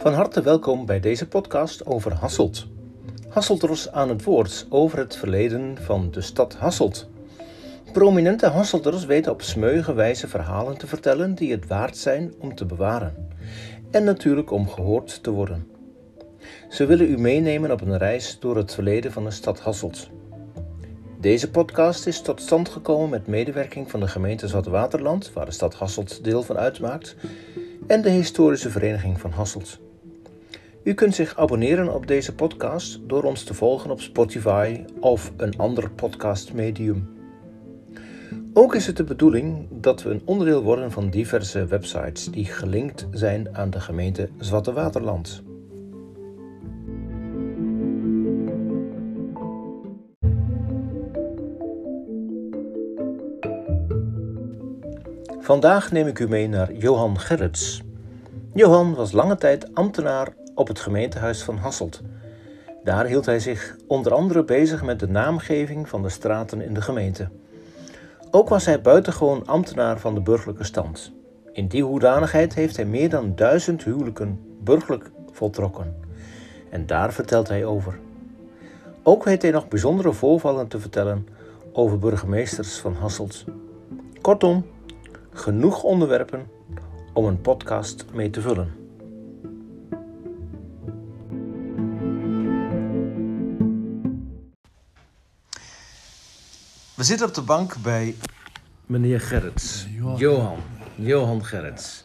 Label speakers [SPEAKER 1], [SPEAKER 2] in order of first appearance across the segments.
[SPEAKER 1] Van harte welkom bij deze podcast over Hasselt. Hasselters aan het woord over het verleden van de stad Hasselt. Prominente Hasselters weten op smeuige wijze verhalen te vertellen die het waard zijn om te bewaren. En natuurlijk om gehoord te worden. Ze willen u meenemen op een reis door het verleden van de stad Hasselt. Deze podcast is tot stand gekomen met medewerking van de gemeente Zoutwaterland, waar de stad Hasselt deel van uitmaakt, en de historische vereniging van Hasselt. U kunt zich abonneren op deze podcast door ons te volgen op Spotify of een ander podcastmedium. Ook is het de bedoeling dat we een onderdeel worden van diverse websites die gelinkt zijn aan de gemeente Zwatte Vandaag neem ik u mee naar Johan Gerrits. Johan was lange tijd ambtenaar op het gemeentehuis van Hasselt. Daar hield hij zich onder andere bezig met de naamgeving van de straten in de gemeente. Ook was hij buitengewoon ambtenaar van de burgerlijke stand. In die hoedanigheid heeft hij meer dan duizend huwelijken burgerlijk voltrokken. En daar vertelt hij over. Ook weet hij nog bijzondere voorvallen te vertellen over burgemeesters van Hasselt. Kortom, genoeg onderwerpen om een podcast mee te vullen. We zitten op de bank bij meneer Gerrits.
[SPEAKER 2] Johan.
[SPEAKER 1] Johan. Johan Gerrits.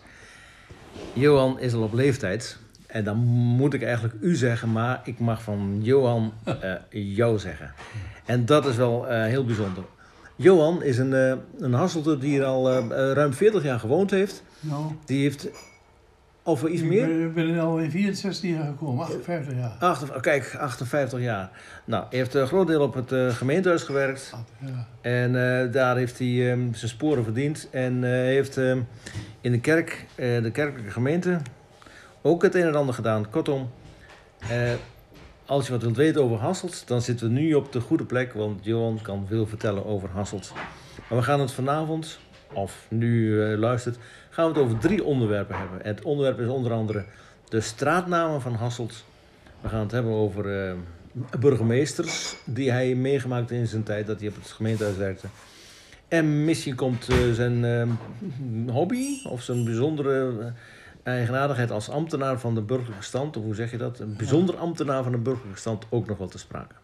[SPEAKER 1] Johan is al op leeftijd. En dan moet ik eigenlijk u zeggen, maar ik mag van Johan eh jou zeggen. En dat is wel eh, heel bijzonder. Johan is een, eh een Hasselter die hier al ruim 40 jaar gewoond heeft.
[SPEAKER 2] Nou,
[SPEAKER 1] Die heeft, of iets
[SPEAKER 2] ik
[SPEAKER 1] meer?
[SPEAKER 2] ben, ik ben al in 64 jaar gekomen, 58 jaar.
[SPEAKER 1] Achter, kijk, 58 jaar. Nou, hij heeft een groot deel op het eh, gemeentehuis gewerkt.
[SPEAKER 2] Ja.
[SPEAKER 1] En eh, daar heeft hij ehm, zijn sporen verdiend. En eh, heeft ehm, in de kerk, de kerkelijke gemeente, ook het een en ander gedaan. Kortom, als je wat wilt weten over Hasselt, dan zitten we nu op de goede plek. Want Johan kan veel vertellen over Hasselt. Maar we gaan het vanavond, of nu luistert, gaan we het over drie onderwerpen hebben. Het onderwerp is onder andere de straatnamen van Hasselt. We gaan het hebben over eh, burgemeesters die hij meegemaakt in zijn tijd dat hij op het gemeentehuis werkte. En misschien komt eh, zijn eh, hobby of zijn bijzondere eigenaardigheid als ambtenaar van de burgerlijke stand, of hoe zeg je dat? Een bijzonder ambtenaar van de burgerlijke stand ook nog wel te sprake.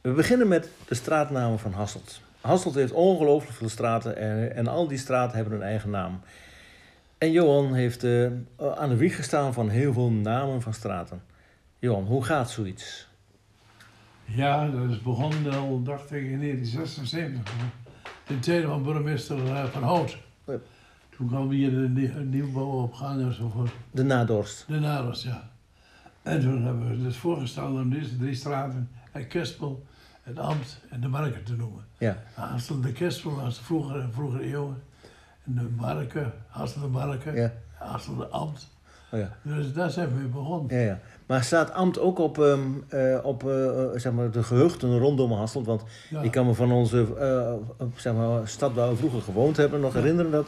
[SPEAKER 1] We beginnen met de straatnamen van Hasselt. Hasselt heeft ongelooflijk veel straten en, en al die straten hebben een eigen naam. En Johan heeft eh, aan de wieg gestaan van heel veel namen van straten. Johan, hoe gaat zoiets?
[SPEAKER 2] ja, dat is begonnen al, dacht ik, in 1976. In tijden van burgemeester eh, Van Hout.
[SPEAKER 1] Ja.
[SPEAKER 2] Toen kwam hier de nie- nieuwbouw op gang enzovoort.
[SPEAKER 1] De nadorst.
[SPEAKER 2] De Naros, ja. En toen hebben we dus voorgesteld om deze drie straten, het Kespel, het Ambt en de Marken te noemen.
[SPEAKER 1] Ja.
[SPEAKER 2] Hassel de Kespel was de vroegere, vroegere eeuwen. En de Marken, Hassel de Marken,
[SPEAKER 1] Ja.
[SPEAKER 2] Hassel de Ambt.
[SPEAKER 1] Oh ja.
[SPEAKER 2] Dus daar zijn we begonnen.
[SPEAKER 1] Ja, ja. Maar staat Amt ook op, ehm, eh, op eh, eh, zeg maar de gehuchten rondom Hasselt? Want
[SPEAKER 2] Ja.
[SPEAKER 1] ik kan me van onze zeg maar, stad waar we vroeger gewoond hebben nog herinneren dat,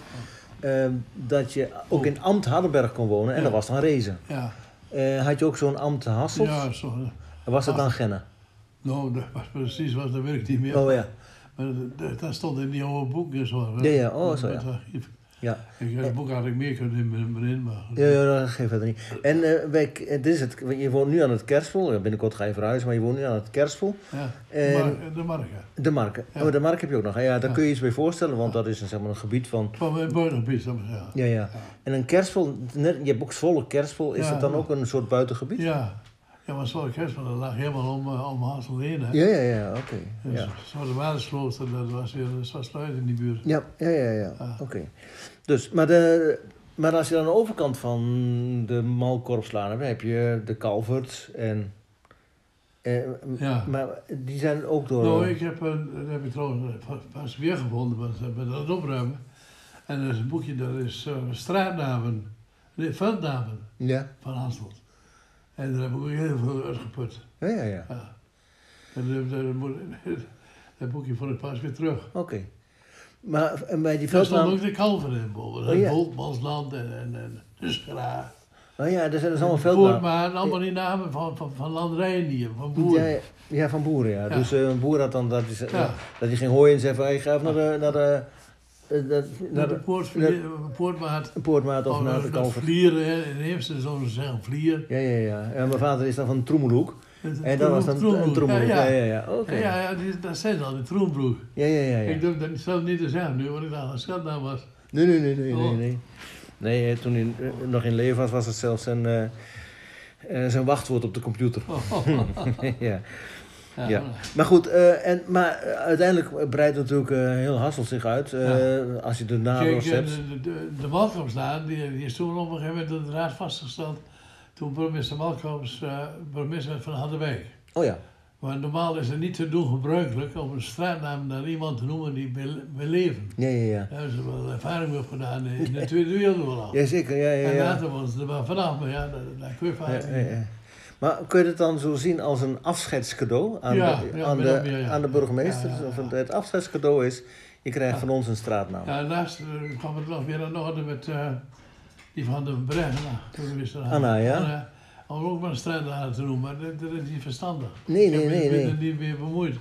[SPEAKER 1] ehm, dat je ook in Amt Hardenberg kon wonen en dat was dan Rezen.
[SPEAKER 2] Ja,
[SPEAKER 1] had je ook zo'n Amt Hasselt?
[SPEAKER 2] ja zo.
[SPEAKER 1] En was dat dan Genna?
[SPEAKER 2] Nou, dat was precies wat, dat ik niet meer.
[SPEAKER 1] Oh ja.
[SPEAKER 2] Maar dat- stond in die oude boeken zo.
[SPEAKER 1] Ja, ja, oh, zo, ja. Ja,
[SPEAKER 2] Ik, het boek had ik meer kunnen in, maar...
[SPEAKER 1] ja, ja dat geeft verder niet. En eh, wij, eh, dit is het, je woont nu aan het Kerspel. Ja, Binnenkort ga je verhuizen, maar je woont nu aan het Kerspel.
[SPEAKER 2] Ja, de, de marken.
[SPEAKER 1] De Marken.
[SPEAKER 2] Ja.
[SPEAKER 1] Oh, de Mark heb je ook nog. Ja, daar
[SPEAKER 2] Ja.
[SPEAKER 1] kun je iets bij voorstellen, want dat is een, zeg maar, een gebied van
[SPEAKER 2] Van mijn buitengebied, maar zeggen.
[SPEAKER 1] Ja, ja. En een kerspel, net, je hebt ook Zwolle kerspel, is
[SPEAKER 2] Ja,
[SPEAKER 1] dat dan
[SPEAKER 2] ja.
[SPEAKER 1] ook een soort buitengebied?
[SPEAKER 2] Ja, ja maar zo'n kerstman, dat lag helemaal om, eh, om. Hè.
[SPEAKER 1] ja, ja, ja, oké.
[SPEAKER 2] Dus
[SPEAKER 1] Ja.
[SPEAKER 2] Zo'n Waardesklooster, dat was weer dat was sluit in die buurt.
[SPEAKER 1] Ja, ja, ja, ja.
[SPEAKER 2] Ah.
[SPEAKER 1] oké. Dus, maar, de, maar als je aan de overkant van de Malkorpslaan hebt, heb je de Calvert en... eh,
[SPEAKER 2] Ja.
[SPEAKER 1] Maar die zijn ook door...
[SPEAKER 2] Nou, ik heb, een, dat heb ik trouwens pas weer gevonden, maar ze hebben dat opruimen. En er is een boekje, dat is eh, straatnamen, nee, veldnamen
[SPEAKER 1] Ja,
[SPEAKER 2] van Hasselt. En daar heb ik ook heel veel uitgeput.
[SPEAKER 1] ja, ja, ja.
[SPEAKER 2] Ja. En dat, dat, moet- dat boekje vond ik pas weer terug.
[SPEAKER 1] Oké. Maar en bij die
[SPEAKER 2] Daar stond
[SPEAKER 1] veldnaam...
[SPEAKER 2] ook de kalver in boven.
[SPEAKER 1] Oh, ja.
[SPEAKER 2] Boltmansland en, en, en Duskera.
[SPEAKER 1] Oh ja, er zijn dus allemaal veldnamen.
[SPEAKER 2] Poortmaat, allemaal die namen van, van, van landerijen hier, van boeren.
[SPEAKER 1] Ja, ja, van boeren, ja.
[SPEAKER 2] Ja.
[SPEAKER 1] Dus eh, een boer had dan dat hij, dat hij ging hooien en zei van, hey, ga even naar de, naar de, eh, naar,
[SPEAKER 2] naar de
[SPEAKER 1] de,
[SPEAKER 2] poortmaat.
[SPEAKER 1] poortmaat of naar de
[SPEAKER 2] dat
[SPEAKER 1] kalver.
[SPEAKER 2] vlieren, hè. in eerste zouden ze zeggen vlier.
[SPEAKER 1] Ja, ja, ja. En mijn vader is dan van Troemelhoek. En dat was dan een Troemelhoek.
[SPEAKER 2] Ja,
[SPEAKER 1] Ja,
[SPEAKER 2] ja.
[SPEAKER 1] Oké.
[SPEAKER 2] Ja, ja, die, dat zijn ze al, die Troembroek.
[SPEAKER 1] Ja, ja, ja. ja.
[SPEAKER 2] Ik durf dat zelf niet te zeggen nu, want ik dacht dat het schatnaam was.
[SPEAKER 1] Nee, nee, nee, nee, nee.
[SPEAKER 2] Oh.
[SPEAKER 1] Nee, nee toen hij eh, nog in leven was, was het zelfs zijn, eh, eh, zijn wachtwoord op de computer. ja.
[SPEAKER 2] Ja,
[SPEAKER 1] Ja. Maar goed, eh, en, maar eh, uiteindelijk breidt natuurlijk eh, heel Hasselt zich uit. Als je de
[SPEAKER 2] eh,
[SPEAKER 1] hebt.
[SPEAKER 2] de, de, de Malcolmslaan, die, die is toen op een gegeven moment door de raad vastgesteld. Toen burgemeester Malcolms burgemeester werd van Harderwijk.
[SPEAKER 1] Oh ja.
[SPEAKER 2] Maar normaal is het niet te doen gebruikelijk om een straatnaam naar iemand te noemen die wil, wil leven.
[SPEAKER 1] Ja, ja, ja.
[SPEAKER 2] Daar hebben ze wel ervaring mee gedaan in de Tweede Wereldoorlog.
[SPEAKER 1] Jazeker, ja, ja,
[SPEAKER 2] En
[SPEAKER 1] ja.
[SPEAKER 2] later was het er maar vanaf, maar ja, dat, dat kun je vaak
[SPEAKER 1] Ja, ja, ja. Maar kun je het dan zo zien als een afscheidscadeau aan,
[SPEAKER 2] Ja,
[SPEAKER 1] de,
[SPEAKER 2] ja,
[SPEAKER 1] aan, de,
[SPEAKER 2] meer,
[SPEAKER 1] aan de burgemeester? Of het, het afscheidscadeau is, je krijgt van ons een straatnaam.
[SPEAKER 2] Ja, daarnaast eh, kwam het nog weer aan de orde met eh, die van de er
[SPEAKER 1] Anna, ja?
[SPEAKER 2] Anna, om ook maar een straatnaam te noemen, maar dat, dat is niet verstandig.
[SPEAKER 1] Nee,
[SPEAKER 2] Ik heb
[SPEAKER 1] nee,
[SPEAKER 2] me
[SPEAKER 1] nee,
[SPEAKER 2] er
[SPEAKER 1] nee.
[SPEAKER 2] niet meer bemoeid.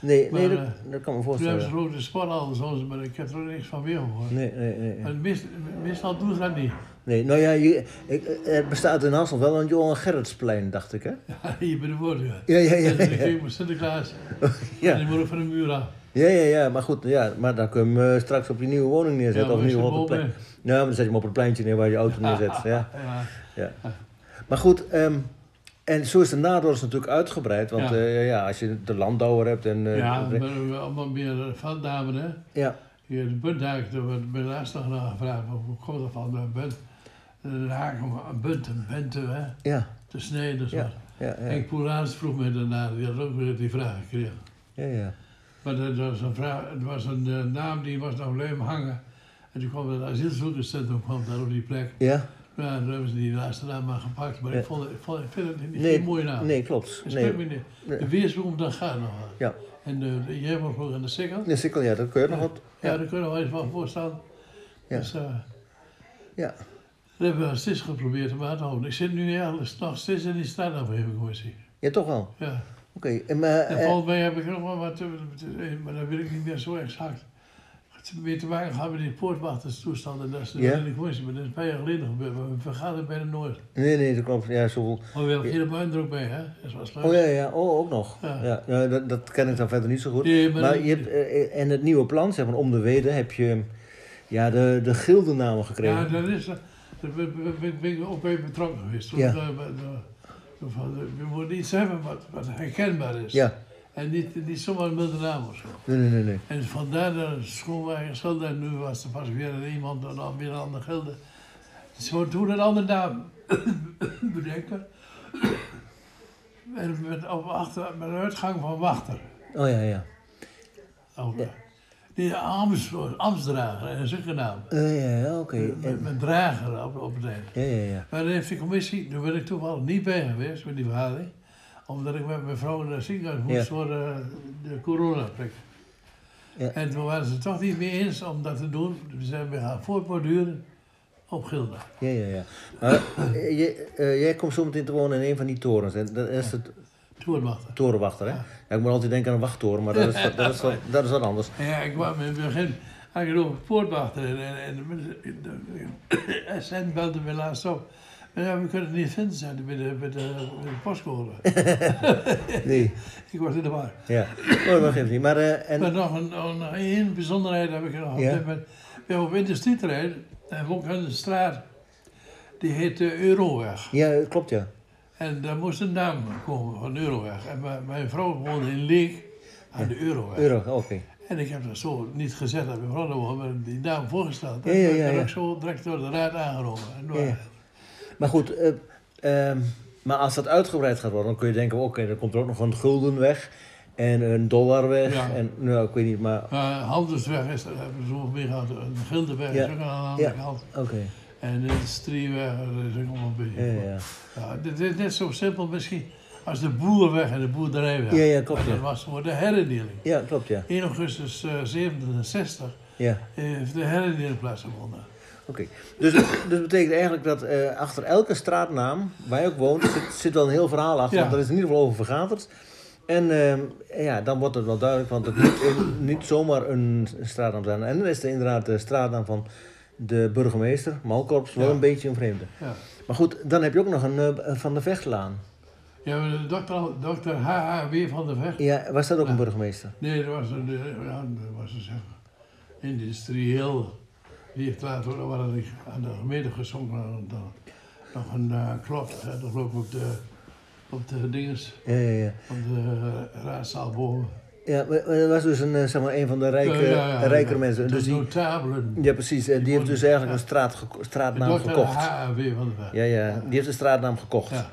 [SPEAKER 1] Nee, nee
[SPEAKER 2] Maar,
[SPEAKER 1] dat,
[SPEAKER 2] eh,
[SPEAKER 1] dat kan me
[SPEAKER 2] Toen hebben ze
[SPEAKER 1] voorstellen.
[SPEAKER 2] ook de sporthal, zoals, maar ik heb er niks van weer gehoord.
[SPEAKER 1] Nee, nee, nee.
[SPEAKER 2] Meest- meestal doen ze dat niet.
[SPEAKER 1] nee nou ja, je, ik, er bestaat in Hasselt wel een Johan Gerritsplein, dacht ik, hè?
[SPEAKER 2] Hier bij de woorden. Ja.
[SPEAKER 1] Ja, ja, ja.
[SPEAKER 2] En dan
[SPEAKER 1] Ja,
[SPEAKER 2] ging ik met Sinterklaas.
[SPEAKER 1] ja,
[SPEAKER 2] En die moet van de muur af.
[SPEAKER 1] ja, ja, ja, maar goed, ja, maar dan kun je hem eh, straks op je nieuwe woning
[SPEAKER 2] Ja,
[SPEAKER 1] neerzetten. of geval op het plein. Ja, maar dan zet je hem op het pleintje neer waar je auto neerzet. Ja.
[SPEAKER 2] Ja.
[SPEAKER 1] Maar goed, ehm, en zo is de Nadors natuurlijk uitgebreid. Want
[SPEAKER 2] Ja.
[SPEAKER 1] eh, ja, als je de landouwer hebt en... eh,
[SPEAKER 2] Ja,
[SPEAKER 1] de-
[SPEAKER 2] we hebben allemaal meer veldnamen, hè.
[SPEAKER 1] ja,
[SPEAKER 2] Hier, de bunthaak, daar laatst nog naar gevraagd, hoe komt dat van een bunt? De haak om een bunt, een bente, hè,
[SPEAKER 1] ja,
[SPEAKER 2] te snijden. Zo.
[SPEAKER 1] Ja, ja, ja.
[SPEAKER 2] Henk Poelaans vroeg me daarna, die had ook weer die vraag gekregen.
[SPEAKER 1] ja, ja.
[SPEAKER 2] Maar dat was een, vraag, het was een eh, naam die was nog leum hangen. En toen kwam het asielzoekerscentrum kwam daar op die plek.
[SPEAKER 1] Ja?
[SPEAKER 2] Ja, toen hebben ze die laatste naam maar gepakt. Maar
[SPEAKER 1] Ja.
[SPEAKER 2] ik, vond, ik, vond, ik vind het niet
[SPEAKER 1] Nee,
[SPEAKER 2] geen mooie naam.
[SPEAKER 1] nee, klopt.
[SPEAKER 2] Het
[SPEAKER 1] Nee.
[SPEAKER 2] me.
[SPEAKER 1] Nee.
[SPEAKER 2] De weersboom, dat gaat nog wel.
[SPEAKER 1] Ja.
[SPEAKER 2] En de, de Jemmervloer en de Sikkel.
[SPEAKER 1] De sikkel, ja, dat kun je nog wat.
[SPEAKER 2] Ja,
[SPEAKER 1] Ja,
[SPEAKER 2] daar kunnen we wel eens van voorstaan.
[SPEAKER 1] Ja.
[SPEAKER 2] Dus, eh,
[SPEAKER 1] ja.
[SPEAKER 2] dat hebben we steeds geprobeerd te maar te houden. Ik zit nu eigenlijk nog steeds in die straatafgevingcommissie.
[SPEAKER 1] ja toch wel.
[SPEAKER 2] Ja.
[SPEAKER 1] Oké, en maar...
[SPEAKER 2] En
[SPEAKER 1] eh,
[SPEAKER 2] volgens mij heb ik nog wel wat, te- te- maar dat weet ik niet meer zo exact. Meer te maken gehad met die poortwachterstoestanden. Dat is
[SPEAKER 1] Ja.
[SPEAKER 2] commissie, maar dat is een paar jaar geleden gebeurd. Maar we vergaderen bijna nooit.
[SPEAKER 1] nee, nee, dat klopt. Ja, zoveel...
[SPEAKER 2] Maar we hebben geen buin er ook bij, hè? Dat was leuk.
[SPEAKER 1] Oh ja, ja, oh, ook nog.
[SPEAKER 2] Ja.
[SPEAKER 1] Ja. Ja, dat, dat ken ik dan verder niet zo goed.
[SPEAKER 2] Nee, maar
[SPEAKER 1] je hebt, eh, en het nieuwe plan, zeg maar, om de Weden, heb je ja, de, de gildenamen gekregen.
[SPEAKER 2] Ja, dat is, eh, daar ben, ik ook bij betrokken geweest.
[SPEAKER 1] Ja.
[SPEAKER 2] Eh, eh, we moeten iets hebben wat, wat herkenbaar is.
[SPEAKER 1] Ja.
[SPEAKER 2] En niet, niet zomaar een milde naam of zo.
[SPEAKER 1] Nee, nee, nee, nee.
[SPEAKER 2] En vandaar de schoonwagen. En nu was er pas weer iemand, dan weer een ander gilde. Ze moeten toen een andere naam bedenken. En met, op achter, met een uitgang van wachter.
[SPEAKER 1] Oh ja, ja.
[SPEAKER 2] Die Amst, Amstdrager, en zulke naam.
[SPEAKER 1] Eh, ja, ja, oké.
[SPEAKER 2] Met, met drager op, op het eind.
[SPEAKER 1] Ja, ja, ja.
[SPEAKER 2] Maar dan heeft de commissie, daar ben ik toevallig niet bij geweest met die vergadering. Omdat ik met mijn vrouw naar het ziekenhuis moest voor de, de coronaprik.
[SPEAKER 1] Ja.
[SPEAKER 2] En toen waren ze het toch niet mee eens om dat te doen. We zijn we gaan voortborduren op Gilda.
[SPEAKER 1] Ja, ja, ja. Maar eh, je, eh, jij komt zo meteen te wonen in een van die torens. En dat is de
[SPEAKER 2] Toerwachter.
[SPEAKER 1] torenwachter, hè?
[SPEAKER 2] Ja.
[SPEAKER 1] Ja. ik moet altijd denken aan een wachttoren, maar dat is, wat- dat is, wat, dat is wat anders.
[SPEAKER 2] En ja, ik kwam in het begin eigenlijk over poortwachter. En, en, en de SN belde me laatst op. Ja, we kunnen het niet vinden, bij de, bij de, bij de postcode.
[SPEAKER 1] Nee,
[SPEAKER 2] ik was in de war.
[SPEAKER 1] ja. Oh, dat geeft niet. Maar, eh, en,
[SPEAKER 2] Maar nog een, nog één bijzonderheid heb ik nog.
[SPEAKER 1] Ja.
[SPEAKER 2] We hebben op industrieterrein we ook een straat, die heet de Euroweg.
[SPEAKER 1] ja, klopt, ja.
[SPEAKER 2] En daar moest een naam komen van Euroweg. En mijn, vrouw woonde in Leek aan de Euroweg.
[SPEAKER 1] Euro, oké.
[SPEAKER 2] En ik heb dat zo niet gezet dat mijn vrouw maar die naam voorgesteld.
[SPEAKER 1] Ja, ja,
[SPEAKER 2] En
[SPEAKER 1] ja,
[SPEAKER 2] ben
[SPEAKER 1] ja.
[SPEAKER 2] ik zo direct door de raad. En door-
[SPEAKER 1] ja. Maar goed, eh, ehm, maar als dat uitgebreid gaat worden, dan kun je denken, oké, dan komt er ook nog een gulden weg. En een dollar weg.
[SPEAKER 2] Ja.
[SPEAKER 1] En, nou, ik weet niet, maar...
[SPEAKER 2] Maar Handelsweg is, daar hebben we zo mee gehad. Een Gildenweg
[SPEAKER 1] Ja.
[SPEAKER 2] is ook aan de andere
[SPEAKER 1] Ja.
[SPEAKER 2] kant.
[SPEAKER 1] Oké.
[SPEAKER 2] En de Industrieweg, is ook allemaal een beetje.
[SPEAKER 1] Ja, ja.
[SPEAKER 2] Ja, dit is net zo simpel misschien als de boerenweg en de boerderijweg.
[SPEAKER 1] Ja, ja, klopt,
[SPEAKER 2] dat
[SPEAKER 1] ja.
[SPEAKER 2] was voor de herindeling.
[SPEAKER 1] Ja, klopt, ja.
[SPEAKER 2] 1 augustus eh 67
[SPEAKER 1] Ja.
[SPEAKER 2] heeft de herindeling plaatsgevonden.
[SPEAKER 1] Oké, dus, dus dat betekent eigenlijk dat eh, achter elke straatnaam waar je ook woont, zit, zit wel een heel verhaal achter.
[SPEAKER 2] Ja.
[SPEAKER 1] Want er is in ieder geval over vergaderd. En ehm, ja, dan wordt het wel duidelijk, want het moet in- niet zomaar een straatnaam zijn. En dan is er inderdaad de straatnaam van de burgemeester, Malkorps, wel
[SPEAKER 2] Ja.
[SPEAKER 1] een beetje een vreemde.
[SPEAKER 2] Ja.
[SPEAKER 1] Maar goed, dan heb je ook nog een eh, Van de Vechtlaan.
[SPEAKER 2] Ja, maar de dokter, dokter H.H.W. van der Vecht.
[SPEAKER 1] Ja, was dat ook een burgemeester?
[SPEAKER 2] Nee, dat was een, eh, ja, dat was een zeg, industrieel. Die heeft later ook wel aan de- aan de gemeente gezongen. en dan Nog een uh, klok, hè, dat loopt op de, op de dinges,
[SPEAKER 1] Ja, ja, ja.
[SPEAKER 2] op de eh, raadzaal boven.
[SPEAKER 1] Ja, maar dat was dus een, eh, zeg maar, een van de rijke,
[SPEAKER 2] Ja, ja, ja,
[SPEAKER 1] rijkere
[SPEAKER 2] ja.
[SPEAKER 1] mensen.
[SPEAKER 2] De
[SPEAKER 1] Dus die,
[SPEAKER 2] notabelen.
[SPEAKER 1] ja, precies. eh, Die
[SPEAKER 2] Die
[SPEAKER 1] heeft dus eigenlijk
[SPEAKER 2] ja.
[SPEAKER 1] een straat straatnaam gekocht.
[SPEAKER 2] H.H.W. van Vecht.
[SPEAKER 1] Ja, ja, die heeft de straatnaam gekocht.
[SPEAKER 2] Ja.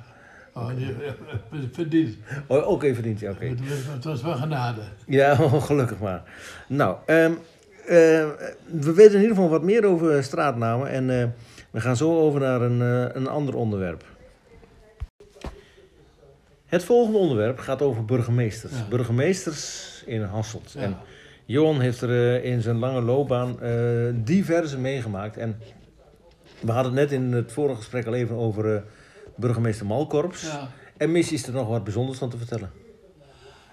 [SPEAKER 2] Oh, die, eh, verdiend.
[SPEAKER 1] Oh, Oké, verdient je, oké.
[SPEAKER 2] Het, was- het was wel genade.
[SPEAKER 1] Ja, gelukkig maar. Nou, eh, we weten in ieder geval wat meer over straatnamen. En eh, we gaan zo over naar een, eh, een ander onderwerp. Het volgende onderwerp gaat over burgemeesters.
[SPEAKER 2] Ja.
[SPEAKER 1] Burgemeesters in Hasselt.
[SPEAKER 2] Ja.
[SPEAKER 1] En Johan heeft er eh, in zijn lange loopbaan eh, diverse meegemaakt. En we hadden het net in het vorige gesprek al even over eh, burgemeester Malkorps.
[SPEAKER 2] Ja.
[SPEAKER 1] En missie is er nog wat bijzonders van te vertellen.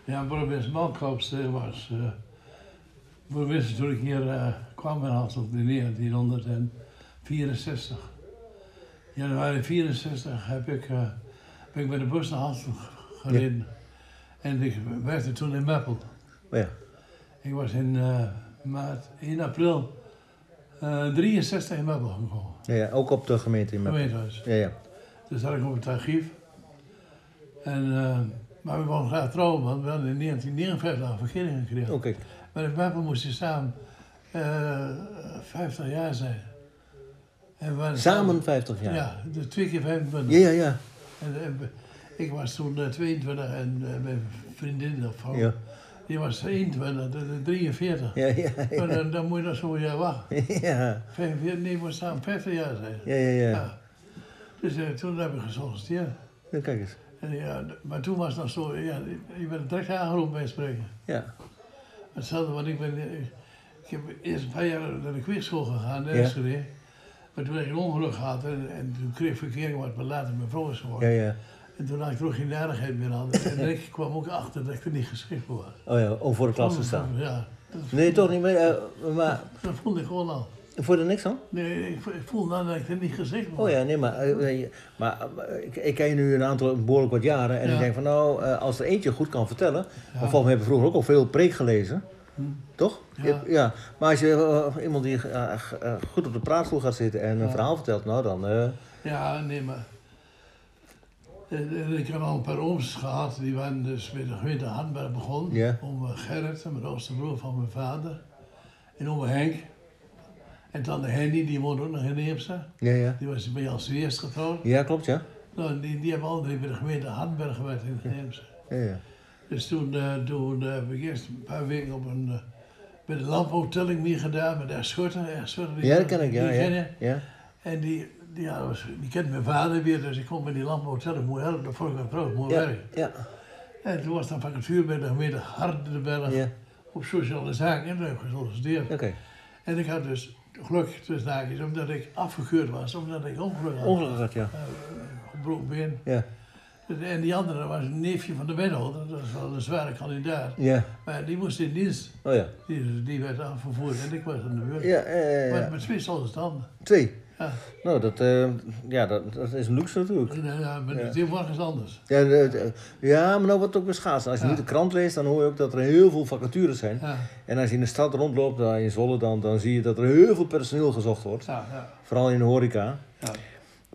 [SPEAKER 2] Ja, burgemeester Malkops eh, was eh burgemeester toen ik hier eh, kwam in Hasselt in 1964. Januari 64 heb ik, eh, ben ik met de bus naar Hasselt gereden. En ik werkte toen in Meppel.
[SPEAKER 1] Maar ja,
[SPEAKER 2] Ik was in eh, maart, 1 april eh 63 in Meppel gekomen.
[SPEAKER 1] ja, ja, ook op de gemeente in Meppel.
[SPEAKER 2] Gemeentehuis.
[SPEAKER 1] Ja, ja.
[SPEAKER 2] Dus zat ik op het archief. En, maar we wouden graag trouwen, want we hadden in 1959 een verkering gekregen.
[SPEAKER 1] Oké.
[SPEAKER 2] Maar in Meppel moest samen eh 50 jaar zijn. En
[SPEAKER 1] Samen 50 jaar.
[SPEAKER 2] Ja, dus twee keer 25.
[SPEAKER 1] Ja, ja, ja.
[SPEAKER 2] En, ik was toen eh, 22 en eh, mijn vriendin of vrouw,
[SPEAKER 1] Ja,
[SPEAKER 2] die was 21, dus 43.
[SPEAKER 1] ja, ja.
[SPEAKER 2] Maar dan, dan moet je nog zo'n jaar wachten.
[SPEAKER 1] Ja,
[SPEAKER 2] 45, nee, we moest samen 50 jaar zijn.
[SPEAKER 1] ja, ja. ja.
[SPEAKER 2] Ja. Dus eh, toen heb ik gesolliciteerd.
[SPEAKER 1] Ja, Kijk eens.
[SPEAKER 2] En ja, maar toen was het nog zo, ja, je bent direct aangeroepen bij spreken.
[SPEAKER 1] Ja,
[SPEAKER 2] Hetzelfde, want ik ben, eh, ik heb eerst een paar jaar naar de kweekschool gegaan, in
[SPEAKER 1] Ja.
[SPEAKER 2] Enschede. Maar toen heb ik een ongeluk gehad en, en toen kreeg ik verkering wat later mijn vrouw is geworden.
[SPEAKER 1] ja, ja.
[SPEAKER 2] En toen had ik er ook geen aardigheid meer aan. En ik kwam ook achter dat ik er niet geschikt voor was.
[SPEAKER 1] Oh ja, om voor de klas te staan.
[SPEAKER 2] Ja, dat,
[SPEAKER 1] Nee, toch niet meer. eh, maar
[SPEAKER 2] dat voelde ik gewoon al.
[SPEAKER 1] Voor de niks aan?
[SPEAKER 2] Nee, ik, ik voelde dan dat ik er niet geschikt voor
[SPEAKER 1] Oh ja, nee, maar, eh, maar eh, ik, ik ken je nu een aantal behoorlijk wat jaren. En
[SPEAKER 2] Ja.
[SPEAKER 1] ik denk van nou, eh, als er eentje goed kan vertellen.
[SPEAKER 2] Ja.
[SPEAKER 1] Volgens mij hebben we vroeger ook al veel preek gelezen.
[SPEAKER 2] Hm.
[SPEAKER 1] Toch?
[SPEAKER 2] Ja.
[SPEAKER 1] ja. Maar als je iemand die goed op de praatstoel gaat zitten en een verhaal vertelt, nou dan.
[SPEAKER 2] Ja, nee, maar. Ik heb al een paar ooms gehad, die waren dus bij de gemeente Hardenberg begonnen.
[SPEAKER 1] Ja.
[SPEAKER 2] Oom Gerrit, mijn oudste broer van mijn vader. En oom Henk. En dan de Henny, die woonde ook nog in Eemsa.
[SPEAKER 1] ja, ja.
[SPEAKER 2] Die was bij Jan eerst getrouwd.
[SPEAKER 1] Ja, klopt, ja.
[SPEAKER 2] Nou, die, die hebben alle drie bij de gemeente Hardenberg gewerkt in Eemsa.
[SPEAKER 1] Ja, ja.
[SPEAKER 2] Dus toen, eh, toen eh, heb ik eerst een paar weken op een, eh, bij de landbouwtelling meer gedaan, met de die-
[SPEAKER 1] Ja, dat ken ik, ja. Ja, ja.
[SPEAKER 2] En die, die, ja, was, die kent mijn vader weer, dus ik kon met die landbouwtelling mooi helpen. Dat vond ik wel prachtig, mooi
[SPEAKER 1] Ja,
[SPEAKER 2] werk.
[SPEAKER 1] ja,
[SPEAKER 2] En toen was dan vacature bij de gemeente Hardenberg
[SPEAKER 1] ja.
[SPEAKER 2] op sociale zaken en daar heb ik gesolliciteerd.
[SPEAKER 1] Oké.
[SPEAKER 2] En ik had dus geluk tussen haakjes, omdat ik afgekeurd was, omdat ik ongeluk had.
[SPEAKER 1] Ongelukkig had, ja.
[SPEAKER 2] Eh, gebroken been.
[SPEAKER 1] Ja,
[SPEAKER 2] En die andere was een neefje van de wethouder, dat is wel een zware kandidaat.
[SPEAKER 1] ja.
[SPEAKER 2] Maar die moest in dienst,
[SPEAKER 1] Oh ja.
[SPEAKER 2] die, die werd afgevoerd en ik was aan de beurt.
[SPEAKER 1] Ja,
[SPEAKER 2] Maar
[SPEAKER 1] ja.
[SPEAKER 2] met twee standen.
[SPEAKER 1] Twee.
[SPEAKER 2] Ja,
[SPEAKER 1] Nou, dat, eh, ja, dat, dat is een luxe natuurlijk.
[SPEAKER 2] ja, maar
[SPEAKER 1] Ja.
[SPEAKER 2] is anders.
[SPEAKER 1] Ja, ja, maar nou wordt het ook weer schaatsen. Als je
[SPEAKER 2] Ja.
[SPEAKER 1] niet de krant leest, dan hoor je ook dat er heel veel vacatures zijn. En als je in de stad rondloopt, daar in Zwolle, dan, dan zie je dat er heel veel personeel gezocht wordt.
[SPEAKER 2] ja, ja.
[SPEAKER 1] Vooral in de horeca.
[SPEAKER 2] ja.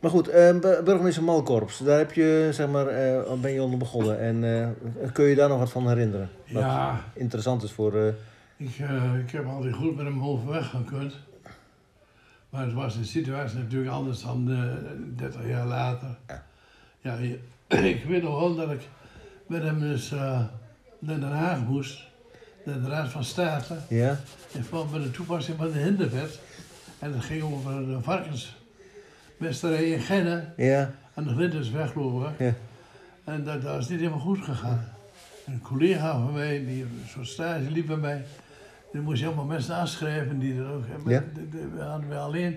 [SPEAKER 1] Maar goed, eh, bu- burgemeester Malkorps, daar heb je, zeg maar, eh, ben je onder begonnen. En kun je daar nog wat van herinneren? Wat interessant is voor...
[SPEAKER 2] ik, ik heb altijd goed met hem overweg gekund. Maar het was de situatie natuurlijk anders dan eh 30 jaar later.
[SPEAKER 1] Ja.
[SPEAKER 2] Ja, je- ik weet nog wel dat ik met hem dus eh, naar Den Haag moest. Naar de Raad van State.
[SPEAKER 1] ja?
[SPEAKER 2] In verband met de toepassing van de hinderwet. En dat ging over een varkensmesterij in Genne.
[SPEAKER 1] Ja?
[SPEAKER 2] aan de Glintersweg geloof ik.
[SPEAKER 1] Ja.
[SPEAKER 2] En dat, dat is niet helemaal goed gegaan. En een collega van mij, die zo'n stage liep bij mij, die moest je allemaal mensen aanschrijven die er ook.
[SPEAKER 1] Ja.
[SPEAKER 2] We hadden we alleen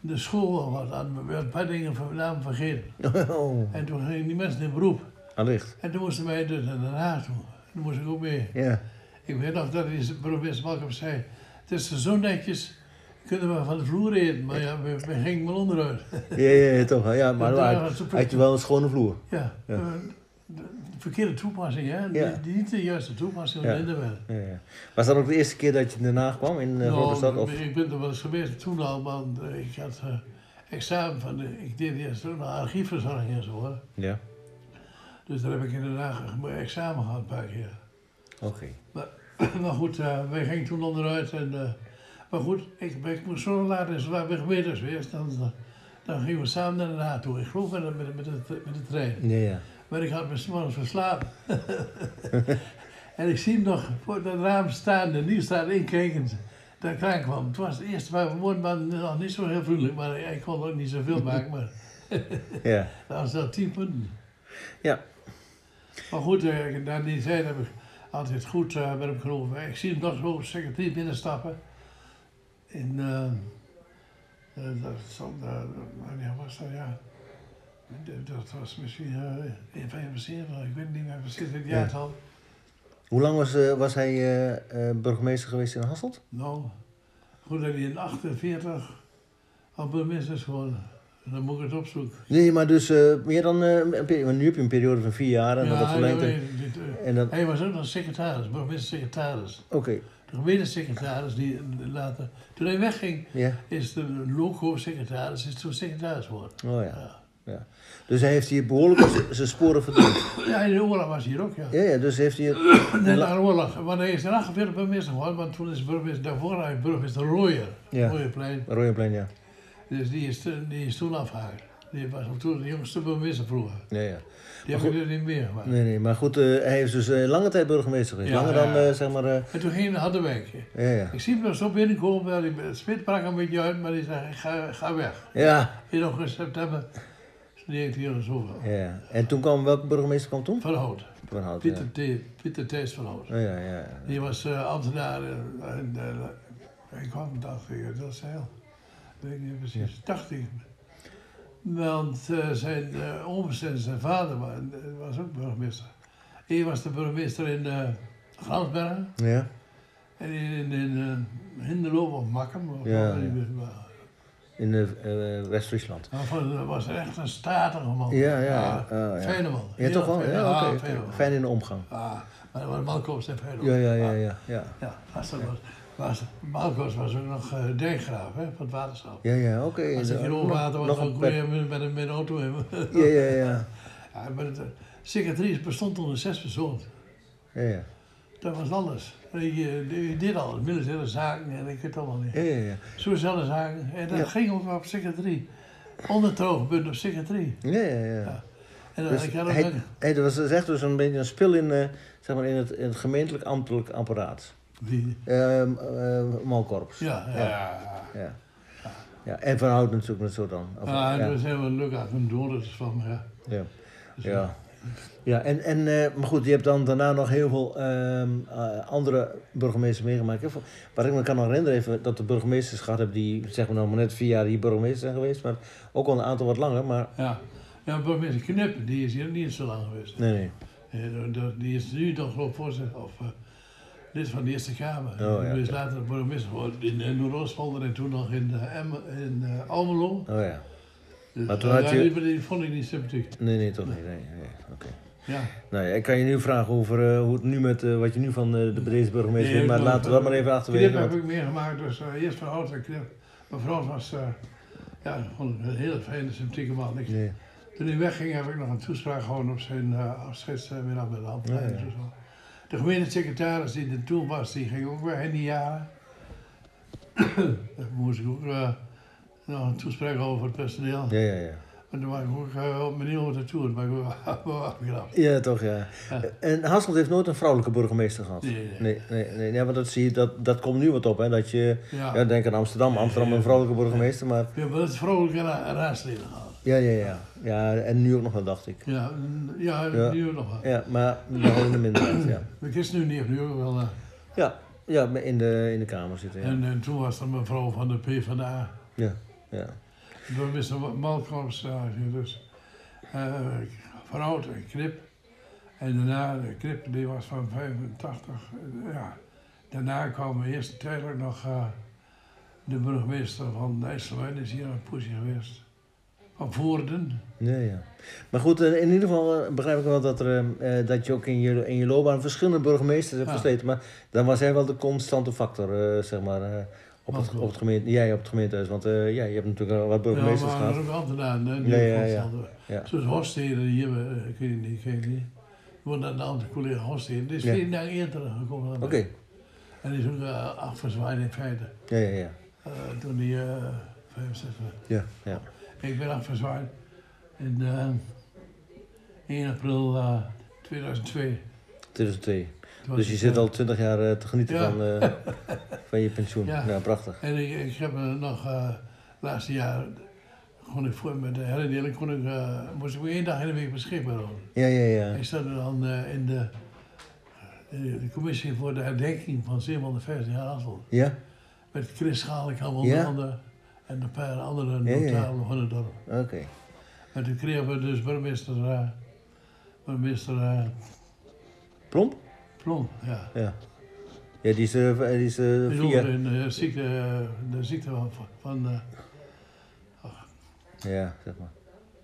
[SPEAKER 2] de school was aan, werd een paar dingen van naam vergeten.
[SPEAKER 1] Oh,
[SPEAKER 2] En toen gingen die mensen in beroep.
[SPEAKER 1] allicht.
[SPEAKER 2] En toen moesten wij dus naar Den Haag toe. Toen moest ik ook mee.
[SPEAKER 1] Ja.
[SPEAKER 2] Ik weet nog dat die burgemeester Malcolm zei, het is zo netjes, kunnen we van de vloer eten. Maar ja, we, we gingen maar onderuit.
[SPEAKER 1] Ja, ja, ja, toch. wel. Ja, maar
[SPEAKER 2] het
[SPEAKER 1] had je wel een schone vloer.
[SPEAKER 2] Ja,
[SPEAKER 1] Ja.
[SPEAKER 2] Eh, de, de verkeerde toepassing, hè?
[SPEAKER 1] Ja.
[SPEAKER 2] Niet de juiste toepassing
[SPEAKER 1] Ja.
[SPEAKER 2] de.
[SPEAKER 1] Ja, ja. Was dat ook de eerste keer dat je daarna kwam in uh,
[SPEAKER 2] Nou,
[SPEAKER 1] Of?
[SPEAKER 2] ik ben er wel eens geweest toen al, want eh, ik had eh, examen van de, ik deed eerst nog archiefverzorging en zo. Hè.
[SPEAKER 1] Ja,
[SPEAKER 2] Dus daar heb ik inderdaad mijn examen gehad een paar keer.
[SPEAKER 1] oké.
[SPEAKER 2] maar goed, eh, wij gingen toen onderuit. En, eh, maar goed, ik, ik moest zo laat en zodra we gemeten geweest, dan, dan, gingen we samen naar naartoe. Ik geloof met, de- met, met, de, met de trein.
[SPEAKER 1] Ja, ja.
[SPEAKER 2] Maar ik had me 's morgens verslapen. en ik zie hem nog voor het raam staan en die staat inkijkend. Daar ik aankwam. Het was het eerste waar we woonden, maar nog niet zo heel vriendelijk. Maar ik kon ook niet zoveel maken. Maar
[SPEAKER 1] Ja,
[SPEAKER 2] dat was dat tien punten.
[SPEAKER 1] Ja.
[SPEAKER 2] Maar goed, eh, na die tijd heb ik altijd goed eh, met hem. Ik zie hem nog zo secretaris binnenstappen. In, eh, eh, dat, zal, wanneer was dat, ja. Dat- Dat was misschien eh, in 75, ik weet niet meer precies het
[SPEAKER 1] Ja.
[SPEAKER 2] jaartal.
[SPEAKER 1] Hoe lang was, eh, was hij eh, eh, burgemeester geweest in Hasselt?
[SPEAKER 2] Nou, goed dat hij in 48 al burgemeester is geworden. Dan moet ik het opzoeken.
[SPEAKER 1] Nee, maar dus eh, meer dan eh, een periode. want Nu heb je een periode van vier jaar en dan wat verlengd.
[SPEAKER 2] ja,
[SPEAKER 1] en-
[SPEAKER 2] eh,
[SPEAKER 1] dan,
[SPEAKER 2] hij was ook nog secretaris, burgemeester-secretaris.
[SPEAKER 1] oké,
[SPEAKER 2] De gemeentesecretaris die later... Toen hij wegging,
[SPEAKER 1] ja.
[SPEAKER 2] is de loco-secretaris is toen secretaris geworden.
[SPEAKER 1] Oh ja.
[SPEAKER 2] Ja.
[SPEAKER 1] Dus hij heeft hier behoorlijk zijn sporen verdiend.
[SPEAKER 2] Ja, in de oorlog was hij hier ook, ja.
[SPEAKER 1] Ja, ja, dus heeft hij...
[SPEAKER 2] Nee, de oorlog. Want hij is 48 burgemeester geworden, want toen is burgemeester, daarvoor hij burgemeester Rooyer.
[SPEAKER 1] Ja.
[SPEAKER 2] Rooierplein.
[SPEAKER 1] Rooienplein, ja.
[SPEAKER 2] Dus die is, toen- die is toen afgehaakt. Die was toen de jongste burgemeester vroeger.
[SPEAKER 1] Ja, ja.
[SPEAKER 2] Die heb ik er niet meer gemaakt.
[SPEAKER 1] Nee, nee, maar goed, eh, hij is dus eh, lange tijd burgemeester geweest.
[SPEAKER 2] Ja,
[SPEAKER 1] Langer
[SPEAKER 2] ja.
[SPEAKER 1] dan, eh, zeg maar...
[SPEAKER 2] En toen ging hij naar Harderwijk.
[SPEAKER 1] ja, ja.
[SPEAKER 2] Ik zie hem nog zo binnenkomen, het spit brak een beetje uit, maar die zei, ga, ga weg.
[SPEAKER 1] Ja,
[SPEAKER 2] In augustus, september, die heeft hier zoveel.
[SPEAKER 1] ja. En toen kwam, welke burgemeester kwam toen?
[SPEAKER 2] Van Hout.
[SPEAKER 1] Van Hout, ja.
[SPEAKER 2] Pieter, T- Pieter Thijs van Hout.
[SPEAKER 1] Oh, ja, ja, ja.
[SPEAKER 2] Die was eh, ambtenaar eh, en eh, hij kwam, dacht ik, dat is heel. Weet ik niet precies, dacht ik. Want zijn uh, en zijn vader wa- was ook burgemeester. Eén was de burgemeester in uh, Gransbergen
[SPEAKER 1] Ja?
[SPEAKER 2] en in, in, in uh, of Makkum. Of
[SPEAKER 1] Ja, ja. In eh, eh, West-Friesland.
[SPEAKER 2] Dat was echt een statige man.
[SPEAKER 1] Ja, ja, ja. Ja.
[SPEAKER 2] Fijne man.
[SPEAKER 1] Ja, toch wel?
[SPEAKER 2] fijn.
[SPEAKER 1] Ja, oké. Fijn in de omgang.
[SPEAKER 2] Ah, maar Malkoos en fijne man.
[SPEAKER 1] Ja, ja, ja,
[SPEAKER 2] Ah,
[SPEAKER 1] ja. Ja,
[SPEAKER 2] ja, was, was, Malkoos was ook nog uh, dijkgraaf hè, van het waterschap.
[SPEAKER 1] ja, ja oké.
[SPEAKER 2] Als ik in Overwater was, dan kon je met, met, een- met een auto hebben.
[SPEAKER 1] Ja, ja, ja.
[SPEAKER 2] ja, maar de secretaris bestond onder zes personen.
[SPEAKER 1] Ja, ja.
[SPEAKER 2] Dat was alles. Je, deed alles, militaire zaken en ik weet het allemaal niet.
[SPEAKER 1] Ja, ja, ja.
[SPEAKER 2] Sociale zaken. En dat
[SPEAKER 1] Ja.
[SPEAKER 2] ging ook op secretarie. Ondertoogpunt op secretarie.
[SPEAKER 1] Ja, ja, ja.
[SPEAKER 2] Ja. En dan,
[SPEAKER 1] Dus
[SPEAKER 2] ik had ook
[SPEAKER 1] hij,
[SPEAKER 2] een-
[SPEAKER 1] hij, dat was dus echt dus een beetje een spil in, eh, zeg maar in, het, in het gemeentelijk ambtelijk apparaat.
[SPEAKER 2] die-
[SPEAKER 1] Ehm eh Malkorps.
[SPEAKER 2] ja, ja. ja.
[SPEAKER 1] Ja. ja. En Van Hout natuurlijk net zo dan. Of-
[SPEAKER 2] Ah,
[SPEAKER 1] ja.
[SPEAKER 2] dat zijn wel leuk af en toe, dat is van, ja.
[SPEAKER 1] Ja.
[SPEAKER 2] Dus,
[SPEAKER 1] Ja. Ja, en, en, eh, maar goed, je hebt dan daarna nog heel veel ehm, eh, andere burgemeesters meegemaakt. Waar ik me kan herinneren, even dat de burgemeesters gehad hebben die, zeg maar nou maar net vier jaar hier burgemeester zijn geweest, maar ook al een aantal wat langer, maar
[SPEAKER 2] Ja, ja burgemeester Knippen, die is hier niet zo lang geweest.
[SPEAKER 1] nee, nee.
[SPEAKER 2] Die is nu nog geloof voorzitter of eh, lid van de Eerste Kamer.
[SPEAKER 1] Oh, ja,
[SPEAKER 2] Die is later burgemeester geworden in uh, Noord-Oostpolder en toen nog in, Emmen- in Almelo.
[SPEAKER 1] Oh ja.
[SPEAKER 2] Dus,
[SPEAKER 1] Maar toen
[SPEAKER 2] eh,
[SPEAKER 1] had
[SPEAKER 2] ja,
[SPEAKER 1] je-
[SPEAKER 2] die, vond ik niet sympathiek.
[SPEAKER 1] Nee, nee, toch niet. Nee, nee. Oké.
[SPEAKER 2] Ja.
[SPEAKER 1] Nou ja, ik kan je nu vragen over eh, hoe het nu met, eh, wat je nu van de deze burgemeester
[SPEAKER 2] Nee,
[SPEAKER 1] maar laten we dat maar even achterwege.
[SPEAKER 2] Knip heb ik meegemaakt, dus eerst van Hout en Knip. Mijn vrouw was ja, gewoon een hele fijne, sympathieke man. Ik,
[SPEAKER 1] Nee.
[SPEAKER 2] Toen hij wegging heb ik nog een toespraak gehouden op zijn afscheidsmiddag met de hand.
[SPEAKER 1] Ja, ja.
[SPEAKER 2] De gemeentesecretaris die er toen was, die ging ook weg in die jaren. Daar moest ik ook eh, nog een toespraak voor het personeel.
[SPEAKER 1] Ja, ja, ja.
[SPEAKER 2] En toen was ik ook uh, mijn nieuwe tour, maar ik wel afgelapt.
[SPEAKER 1] Ja, toch, ja.
[SPEAKER 2] Ja.
[SPEAKER 1] En Hasselt heeft nooit een vrouwelijke burgemeester gehad.
[SPEAKER 2] Nee, nee.
[SPEAKER 1] Nee, nee, nee, ja, maar dat zie je, dat, dat komt nu wat op, hè. Dat je,
[SPEAKER 2] Ja.
[SPEAKER 1] ja, denk aan Amsterdam, Amsterdam een vrouwelijke burgemeester, maar...
[SPEAKER 2] We hebben het vrolijke ra raadsleden gehad.
[SPEAKER 1] Ja, ja, ja. Ja, en nu ook nog wel, dacht ik.
[SPEAKER 2] Ja, ja,
[SPEAKER 1] Ja.
[SPEAKER 2] nu nog wel.
[SPEAKER 1] Ja, maar wel in de minderheid, ja.
[SPEAKER 2] Ik is nu niet, nu ook wel. eh,
[SPEAKER 1] Ja, ja in, de, in de kamer zitten, ja.
[SPEAKER 2] en, en toen was er mevrouw van de PvdA.
[SPEAKER 1] Ja, ja.
[SPEAKER 2] Door Mr. Malcolm's uh, dus uh, veroud en knip. En daarna, de knip die was van 85. Uh, ja. Daarna kwam eerst tijdelijk nog uh, de burgemeester van IJsselwijn, is hier een poesje geweest. Van Voorden.
[SPEAKER 1] Ja, ja. Maar goed, eh, in ieder geval eh, begrijp ik wel dat, er, uh, dat je ook in je, in je loopbaan verschillende burgemeesters hebt
[SPEAKER 2] Ja.
[SPEAKER 1] versleten. Maar dan was hij wel de constante factor, zeg maar, op, het, op, het gemeente, jij op het gemeentehuis. Want uh, ja, je hebt natuurlijk al wat burgemeesters
[SPEAKER 2] ja, maar
[SPEAKER 1] gehad.
[SPEAKER 2] ook ambtenaren, die
[SPEAKER 1] Ja, ja, ja. Ja.
[SPEAKER 2] Zoals Horstheden hier, uh, ik weet niet, ik weet niet. Want een andere collega Horstheden, die is
[SPEAKER 1] Ja.
[SPEAKER 2] vier dagen eerder gekomen. dan
[SPEAKER 1] Oké.
[SPEAKER 2] En die is ook uh, afgezwaaid in feite.
[SPEAKER 1] ja, ja, ja.
[SPEAKER 2] Uh, toen die uh, 65 was.
[SPEAKER 1] ja, ja.
[SPEAKER 2] Ik ben afgezwaaid in uh, 1 april uh, 2002.
[SPEAKER 1] 2002. Dus je
[SPEAKER 2] ik,
[SPEAKER 1] zit al 20 jaar uh, te genieten
[SPEAKER 2] Ja.
[SPEAKER 1] van, uh, van je pensioen. Ja,
[SPEAKER 2] Ja.
[SPEAKER 1] prachtig.
[SPEAKER 2] En ik, ik heb uh, nog uh, laatste jaar, kon ik voor met de herindeling, kon ik, uh, moest ik maar één dag in de week beschikbaar houden.
[SPEAKER 1] Ja, ja, ja.
[SPEAKER 2] Ik zat dan uh, in de, de, de commissie voor de herdenking van 750 jaar Assel.
[SPEAKER 1] Ja?
[SPEAKER 2] Met Chris Schalenkamp onder
[SPEAKER 1] Ja?
[SPEAKER 2] andere en een paar andere
[SPEAKER 1] Ja, ja, ja.
[SPEAKER 2] notabelen van het dorp.
[SPEAKER 1] Oké.
[SPEAKER 2] En toen kregen we dus burgemeester, uh, burgemeester
[SPEAKER 1] Plomp?
[SPEAKER 2] Plom, ja.
[SPEAKER 1] Ja. Ja, die is, uh, die is uh,
[SPEAKER 2] Die is
[SPEAKER 1] via...
[SPEAKER 2] in de ziekte, uh, de ziekte van, van uh,
[SPEAKER 1] Ja, zeg maar.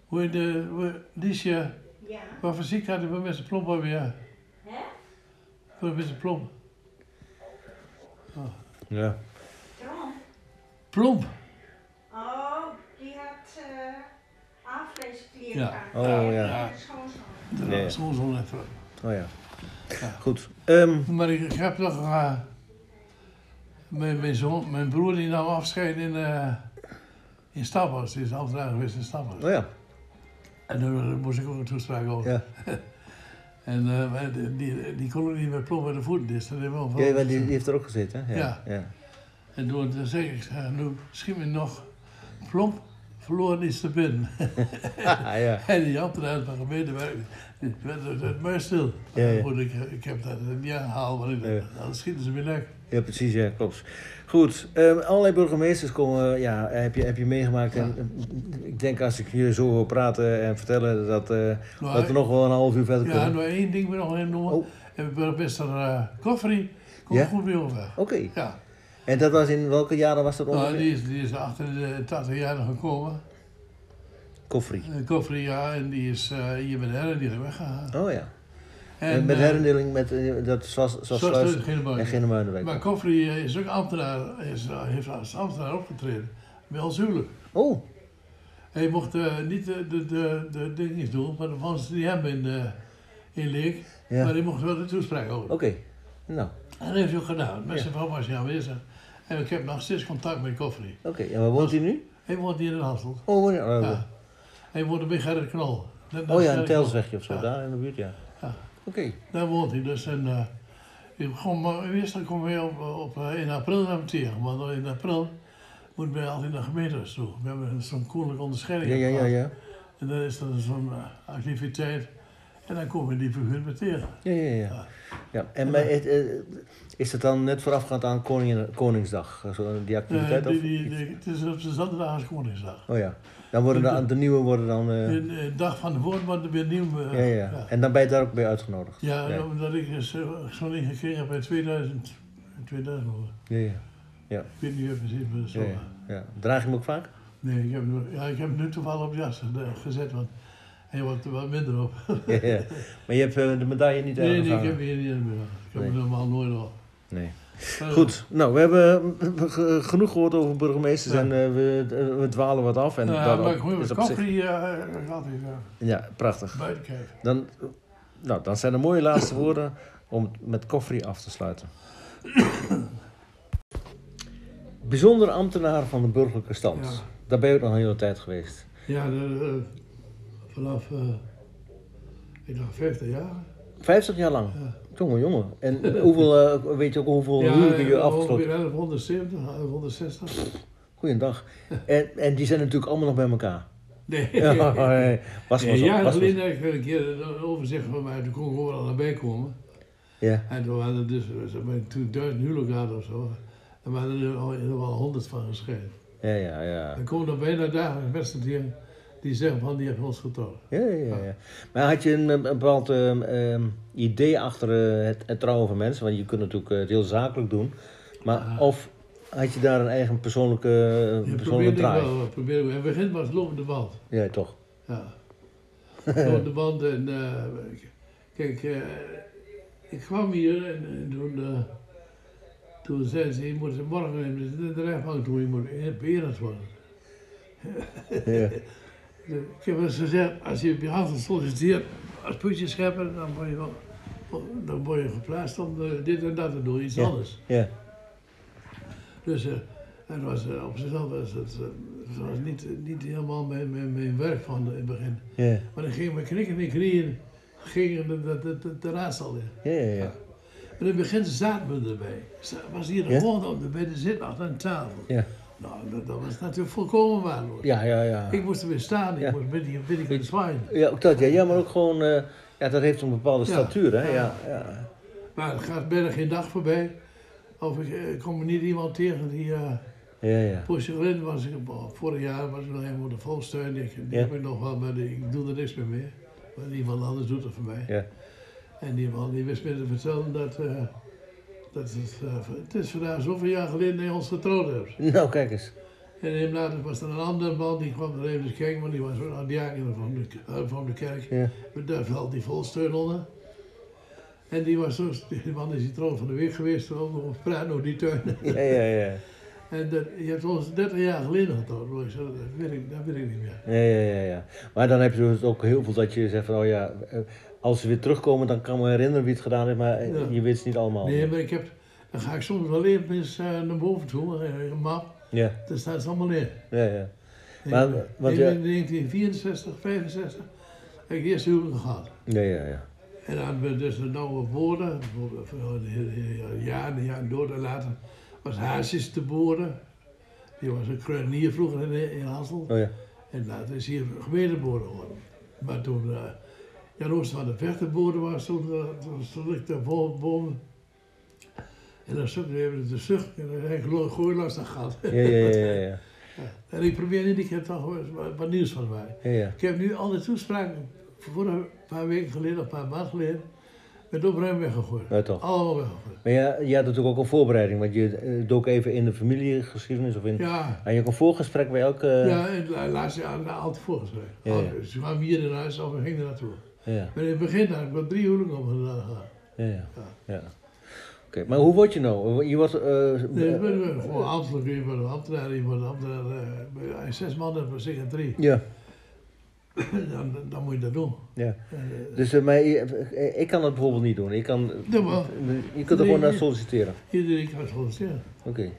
[SPEAKER 2] hoe heet de, hoe, Liesje,
[SPEAKER 3] Ja.
[SPEAKER 2] wat voor ziekte had de burgemeester Plom alweer?
[SPEAKER 3] Hè?
[SPEAKER 2] Burgemeester Plom.
[SPEAKER 1] Ja.
[SPEAKER 3] Tromp.
[SPEAKER 2] Plomp!
[SPEAKER 3] Oh, die had uh,
[SPEAKER 2] Ja.
[SPEAKER 1] Oh, ja.
[SPEAKER 3] die had schoonzoon.
[SPEAKER 2] Zo'n zo'n net.
[SPEAKER 1] Oh ja.
[SPEAKER 2] Ja.
[SPEAKER 1] Goed. Ehm,
[SPEAKER 2] Maar ik, ik heb nog uh, mijn, mijn, zoon, mijn broer die nam afscheid in, uh, in Staphorst. Die is ambtenaar geweest in Staphorst.
[SPEAKER 1] oh ja.
[SPEAKER 2] En daar moest ik ook een toespraak over.
[SPEAKER 1] Ja.
[SPEAKER 2] En uh, die, die, die kon ook niet meer plommen met de voeten. Dus dat heeft wel
[SPEAKER 1] Ja, want die, die heeft er ook gezeten, hè?
[SPEAKER 2] Ja.
[SPEAKER 1] ja.
[SPEAKER 2] En toen zeg ik, nu schiet me nog plomp, verloren iets te binnen.
[SPEAKER 1] Ja.
[SPEAKER 2] En die ambtenaar van de gemeentewerk, die werd het- het maar stil.
[SPEAKER 1] Ja, ja.
[SPEAKER 2] Goed, ik, ik heb dat niet aangehaald, want ik,
[SPEAKER 1] Ja.
[SPEAKER 2] dan schieten ze weer lekker.
[SPEAKER 1] Ja, precies, ja, klopt. Goed, ehm, allerlei burgemeesters komen, ja, heb je, heb je meegemaakt. En, eh, ik denk als ik je zo hoor praten en vertellen, dat, eh,
[SPEAKER 2] Nou,
[SPEAKER 1] dat we nog wel een half uur verder
[SPEAKER 2] Ja,
[SPEAKER 1] kunnen.
[SPEAKER 2] nog één ding wil ik nog even noemen.
[SPEAKER 1] Oh.
[SPEAKER 2] En burgemeester uh, Kofferi komt
[SPEAKER 1] Ja?
[SPEAKER 2] goed mee over.
[SPEAKER 1] Oké,
[SPEAKER 2] Ja,
[SPEAKER 1] en dat was in welke jaren was dat
[SPEAKER 2] nou,
[SPEAKER 1] ongeveer?
[SPEAKER 2] die, is, die is achter de 80 jaar gekomen.
[SPEAKER 1] Koffrie.
[SPEAKER 2] Uh, Kofferi, ja, en die is uh, hier met de herindeling weggegaan.
[SPEAKER 1] Oh ja. En, met
[SPEAKER 2] eh,
[SPEAKER 1] herindeling met, eh, dat zoals, zoals en
[SPEAKER 2] buiten.
[SPEAKER 1] Genemuidenwijk.
[SPEAKER 2] Maar Kofferi uh, is ook ambtenaar, is, heeft als ambtenaar opgetreden. Bij ons huwelijk.
[SPEAKER 1] Oh,
[SPEAKER 2] Hij mocht uh, niet de, de, de, de dingetjes doen, maar dan vonden ze die hem in, uh, in leek.
[SPEAKER 1] ja.
[SPEAKER 2] Maar hij mocht wel de toespraak houden.
[SPEAKER 1] Oké, nou,
[SPEAKER 2] En dat heeft hij ook gedaan. Met
[SPEAKER 1] Ja.
[SPEAKER 2] zijn vrouw was hij aanwezig. En ik heb nog steeds contact met Kofferi.
[SPEAKER 1] oké. En waar woont hij nu?
[SPEAKER 2] Hij woont hier in Hasselt.
[SPEAKER 1] Oh, woont hij- oh,
[SPEAKER 2] Ja. Hij woont bij Gerrit Knol.
[SPEAKER 1] Oh ja, een. Telswegje of zo,
[SPEAKER 2] Ja.
[SPEAKER 1] daar in de buurt, ja.
[SPEAKER 2] Ja.
[SPEAKER 1] Oké,
[SPEAKER 2] Daar woont hij dus. En, uh, ik kom, maar meestal komen we op, op, uh, in april naar hem tegen. Want in april moeten wij altijd naar gemeentehuis toe. We hebben zo'n koninklijke onderscheiding.
[SPEAKER 1] ja, ja, ja, ja.
[SPEAKER 2] En dan is er zo'n uh, activiteit. En dan komen die figuur weer tegen.
[SPEAKER 1] Ja, ja, ja.
[SPEAKER 2] Ja.
[SPEAKER 1] ja. En maar, het, eh, is het dan net voorafgaand aan Koningsdag, eh, zo, die
[SPEAKER 2] Uh,
[SPEAKER 1] activiteit?
[SPEAKER 2] die, die- het is op de zaterdag is Koningsdag.
[SPEAKER 1] Oh ja, dan worden de, de nieuwe worden dan... eh,
[SPEAKER 2] De, de dag van wordt er weer nieuw. uh,
[SPEAKER 1] ja, ja, En dan ben je daar ook bij uitgenodigd?
[SPEAKER 2] Ja,
[SPEAKER 1] Ja.
[SPEAKER 2] omdat ik uh, zo'n ding gekregen heb in 2000. in 2000 hoor.
[SPEAKER 1] Ja, ja.
[SPEAKER 2] Ik weet niet precies, maar zo.
[SPEAKER 1] ja, ja, ja. Draag je hem ook vaak?
[SPEAKER 2] Nee, ik heb, hem- ja, ik heb hem nu toevallig op jas gezet, want hij wordt er wat minder op.
[SPEAKER 1] ja, ja. Maar je hebt eh, de medaille niet
[SPEAKER 2] Nee, nee, ik heb hier niet meer. Ik heb hem normaal nooit op.
[SPEAKER 1] Nee.
[SPEAKER 2] Maar,
[SPEAKER 1] Goed, nou, we hebben eh, ge- genoeg gehoord over burgemeesters
[SPEAKER 2] Ja.
[SPEAKER 1] en eh, we, eh, we dwalen wat af. En dat
[SPEAKER 2] maar ik moet
[SPEAKER 1] is zich-
[SPEAKER 2] koffie uh, gaat uh,
[SPEAKER 1] Ja, prachtig. Dan, nou, dan zijn er mooie laatste woorden om met koffie af te sluiten. Bijzonder ambtenaar van de burgerlijke stand.
[SPEAKER 2] Ja.
[SPEAKER 1] Daar ben je ook nog een hele tijd geweest.
[SPEAKER 2] Ja, de, vanaf, ik dacht 50 jaar.
[SPEAKER 1] 50 jaar lang.
[SPEAKER 2] Ja.
[SPEAKER 1] Jongen, jongen. En hoeveel, eh, weet je ook hoeveel
[SPEAKER 2] ja,
[SPEAKER 1] huwelijken je
[SPEAKER 2] eh,
[SPEAKER 1] afgesloten
[SPEAKER 2] ongeveer 1170, 1160.
[SPEAKER 1] Goeiedag. En, en die zijn natuurlijk allemaal nog bij elkaar.
[SPEAKER 2] Nee.
[SPEAKER 1] Ja, nee. Was maar zo. Was maar
[SPEAKER 2] geleden heb ik een keer een overzicht van mij, toen kon ik overal naarbij komen.
[SPEAKER 1] Ja.
[SPEAKER 2] En toen waren er dus, toen duizend huwelijken hadden of zo, dan waren er al, er wel honderd van gescheiden.
[SPEAKER 1] Ja, ja, ja.
[SPEAKER 2] Er komen er bijna dagelijks mensen die, die zeggen van die hebben ons getrouwd.
[SPEAKER 1] Ja, ja, ja. Maar had je een, een bepaald ehm, ehm, idee achter eh, het, het trouwen van mensen? Want je kunt natuurlijk eh, het heel zakelijk doen. Maar
[SPEAKER 2] Ja.
[SPEAKER 1] of had je daar een eigen persoonlijke, eh,
[SPEAKER 2] Je
[SPEAKER 1] persoonlijke draai?
[SPEAKER 2] wel, probeer, het begint maar als lopende band.
[SPEAKER 1] Ja, toch.
[SPEAKER 2] Ja. lopende band en kijk, ik kwam hier en, en toen, toen zei ze, je moet morgen in de rechtbank doen, je moet beëerd worden.
[SPEAKER 1] Ja.
[SPEAKER 2] Ik heb eens gezegd, als je op je hand solliciteert als putjeschepper, dan word je, wel, dan word je geplaatst om dit en dat te doen, iets
[SPEAKER 1] Ja.
[SPEAKER 2] anders.
[SPEAKER 1] Ja.
[SPEAKER 2] Dus eh, het was, eh, op zichzelf was het, eh, het was niet, niet helemaal mijn, mijn, mijn werk van in het begin.
[SPEAKER 1] Ja.
[SPEAKER 2] Maar dan ging mijn knikken en knieën gingen de, de, de, de in.
[SPEAKER 1] Ja, ja, ja.
[SPEAKER 2] En in het begin zaten we erbij. Was hier gewoon op de, bij de zit achter een tafel.
[SPEAKER 1] Ja.
[SPEAKER 2] Nou, dat, dat was natuurlijk volkomen waardeloos.
[SPEAKER 1] Ja, ja, ja.
[SPEAKER 2] Ik moest er weer staan, ik moest binnen, binnen gaan zwaaien.
[SPEAKER 1] Ja, ook dat. Ja, ja maar ook gewoon... eh, ja, dat heeft een bepaalde statuur, hè. Ja,
[SPEAKER 2] Ja. Maar er gaat bijna geen dag voorbij. Of ik, eh, ik kom er niet iemand tegen die... eh
[SPEAKER 1] Ja, ja.
[SPEAKER 2] Porsche was ik, vorig jaar was ik nog helemaal de volsteun. Ik, die
[SPEAKER 1] Ja.
[SPEAKER 2] heb ik nog wel, maar die- ik doe er niks meer mee. Maar iemand anders doet het voor mij.
[SPEAKER 1] Ja.
[SPEAKER 2] En die man die wist me te vertellen dat, dat het, eh, het is vandaag zoveel jaar geleden dat je ons getrouwd hebt.
[SPEAKER 1] Nou, kijk eens.
[SPEAKER 2] En even later was er een andere man, die kwam er even kijken, want die was ook aan diaken van de, eh, van de kerk.
[SPEAKER 1] Ja.
[SPEAKER 2] Daar valt die volsteun onder. En die was zo, die man is die trouw van de week geweest, op praat nog die tuin.
[SPEAKER 1] Ja, ja, ja.
[SPEAKER 2] En dat, je hebt ons 30 jaar geleden getrouwd. Dat weet ik, dat weet ik niet meer.
[SPEAKER 1] Ja, ja, ja, ja. Maar dan heb je dus ook heel veel dat je zegt van, oh ja, eh, als ze weer terugkomen, dan kan ik me herinneren wie het gedaan heeft, maar eh,
[SPEAKER 2] Ja.
[SPEAKER 1] je weet het niet allemaal.
[SPEAKER 2] Nee, maar ik heb, dan ga ik soms wel even eens eh, naar boven toe, eh, een map,
[SPEAKER 1] Ja,
[SPEAKER 2] daar staat het allemaal in.
[SPEAKER 1] ja, ja. Maar,
[SPEAKER 2] in,
[SPEAKER 1] want
[SPEAKER 2] in
[SPEAKER 1] ja-
[SPEAKER 2] 1964, 65 heb ik eerst huwelijk gehad.
[SPEAKER 1] Ja, ja, ja.
[SPEAKER 2] En dan hebben we dus de nauwe woorden, jaren en jaren door en later was Hazes de boeren. Die was een kruidenier vroeger in, in Hassel.
[SPEAKER 1] Oh ja.
[SPEAKER 2] En later is hier gemeenteboer geworden. Maar toen uh, Jan Ooster van de Vechterboeren was, toen stond ik daar boven. En dan ik even de zucht en dan gooi lastig gehad.
[SPEAKER 1] Ja, ja, ja, ja, ja.
[SPEAKER 2] En ik probeer niet, ik heb toch wat, nieuws van mij.
[SPEAKER 1] ja.
[SPEAKER 2] Ik heb nu al die toespraken, voor een paar weken geleden, of een paar maanden geleden, met opruim weggegooid.
[SPEAKER 1] Ja, toch.
[SPEAKER 2] Allemaal weggegooid.
[SPEAKER 1] Maar ja, je had natuurlijk ook een voorbereiding, want je eh, dook even in de familiegeschiedenis of in...
[SPEAKER 2] Ja,
[SPEAKER 1] Had je ook een voorgesprek bij elke...
[SPEAKER 2] ja en la- laatst jaar altijd voorgeschreven.
[SPEAKER 1] Ja, ja.
[SPEAKER 2] Ze kwamen hier in huis of we gingen er naartoe.
[SPEAKER 1] Ja,
[SPEAKER 2] Maar in het begin had ik wel drie huwelijken op gedaan.
[SPEAKER 1] ja, ja. ja. Oké, maar hoe word je nou? Je wordt... eh,
[SPEAKER 2] Nee, ik ben ben gewoon ambtelijk, je wordt een ambtenaar, je wordt een ambtenaar. eh, zes man hebt, zeg je drie.
[SPEAKER 1] ja,
[SPEAKER 2] Dan, dan moet je dat doen.
[SPEAKER 1] ja.
[SPEAKER 2] Eh,
[SPEAKER 1] Dus eh, maar, eh, ik kan dat bijvoorbeeld niet doen. Ik kan,
[SPEAKER 2] Ja, maar-
[SPEAKER 1] je kunt er
[SPEAKER 2] Nee,
[SPEAKER 1] gewoon naar solliciteren.
[SPEAKER 2] Iedereen kan solliciteren.
[SPEAKER 1] Oké.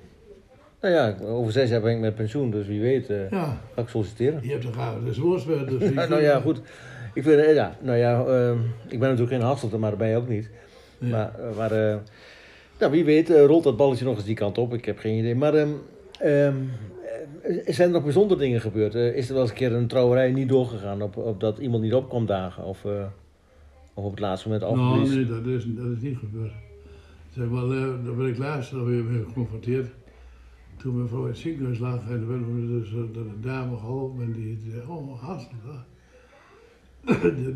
[SPEAKER 1] Nou ja, over zes jaar ben ik met pensioen, dus wie weet uh,
[SPEAKER 2] Ja,
[SPEAKER 1] ga ik solliciteren.
[SPEAKER 2] je hebt een gave woordspeler. Dus je
[SPEAKER 1] Ja, nou ja, goed. Ik vind, ja, nou ja, ehm, ik ben natuurlijk geen Hasselt, maar dat ben je ook niet.
[SPEAKER 2] Ja.
[SPEAKER 1] Maar, eh, maar eh, nou, wie weet eh, rolt dat balletje nog eens die kant op. Ik heb geen idee. Maar ehm, ehm, eh, zijn er nog bijzondere dingen gebeurd? Is er wel eens een keer een trouwerij niet doorgegaan op, op dat iemand niet op kwam dagen? Of, of op het laatste moment
[SPEAKER 2] Nou,
[SPEAKER 1] afgebliezen?
[SPEAKER 2] nee, dat is, dat is niet gebeurd. Zeg maar, daar ben ik laatst nog weer mee geconfronteerd. Toen mijn vrouw in het ziekenhuis lag en er werd dus door een dame geholpen en die zei, oh, hartstikke.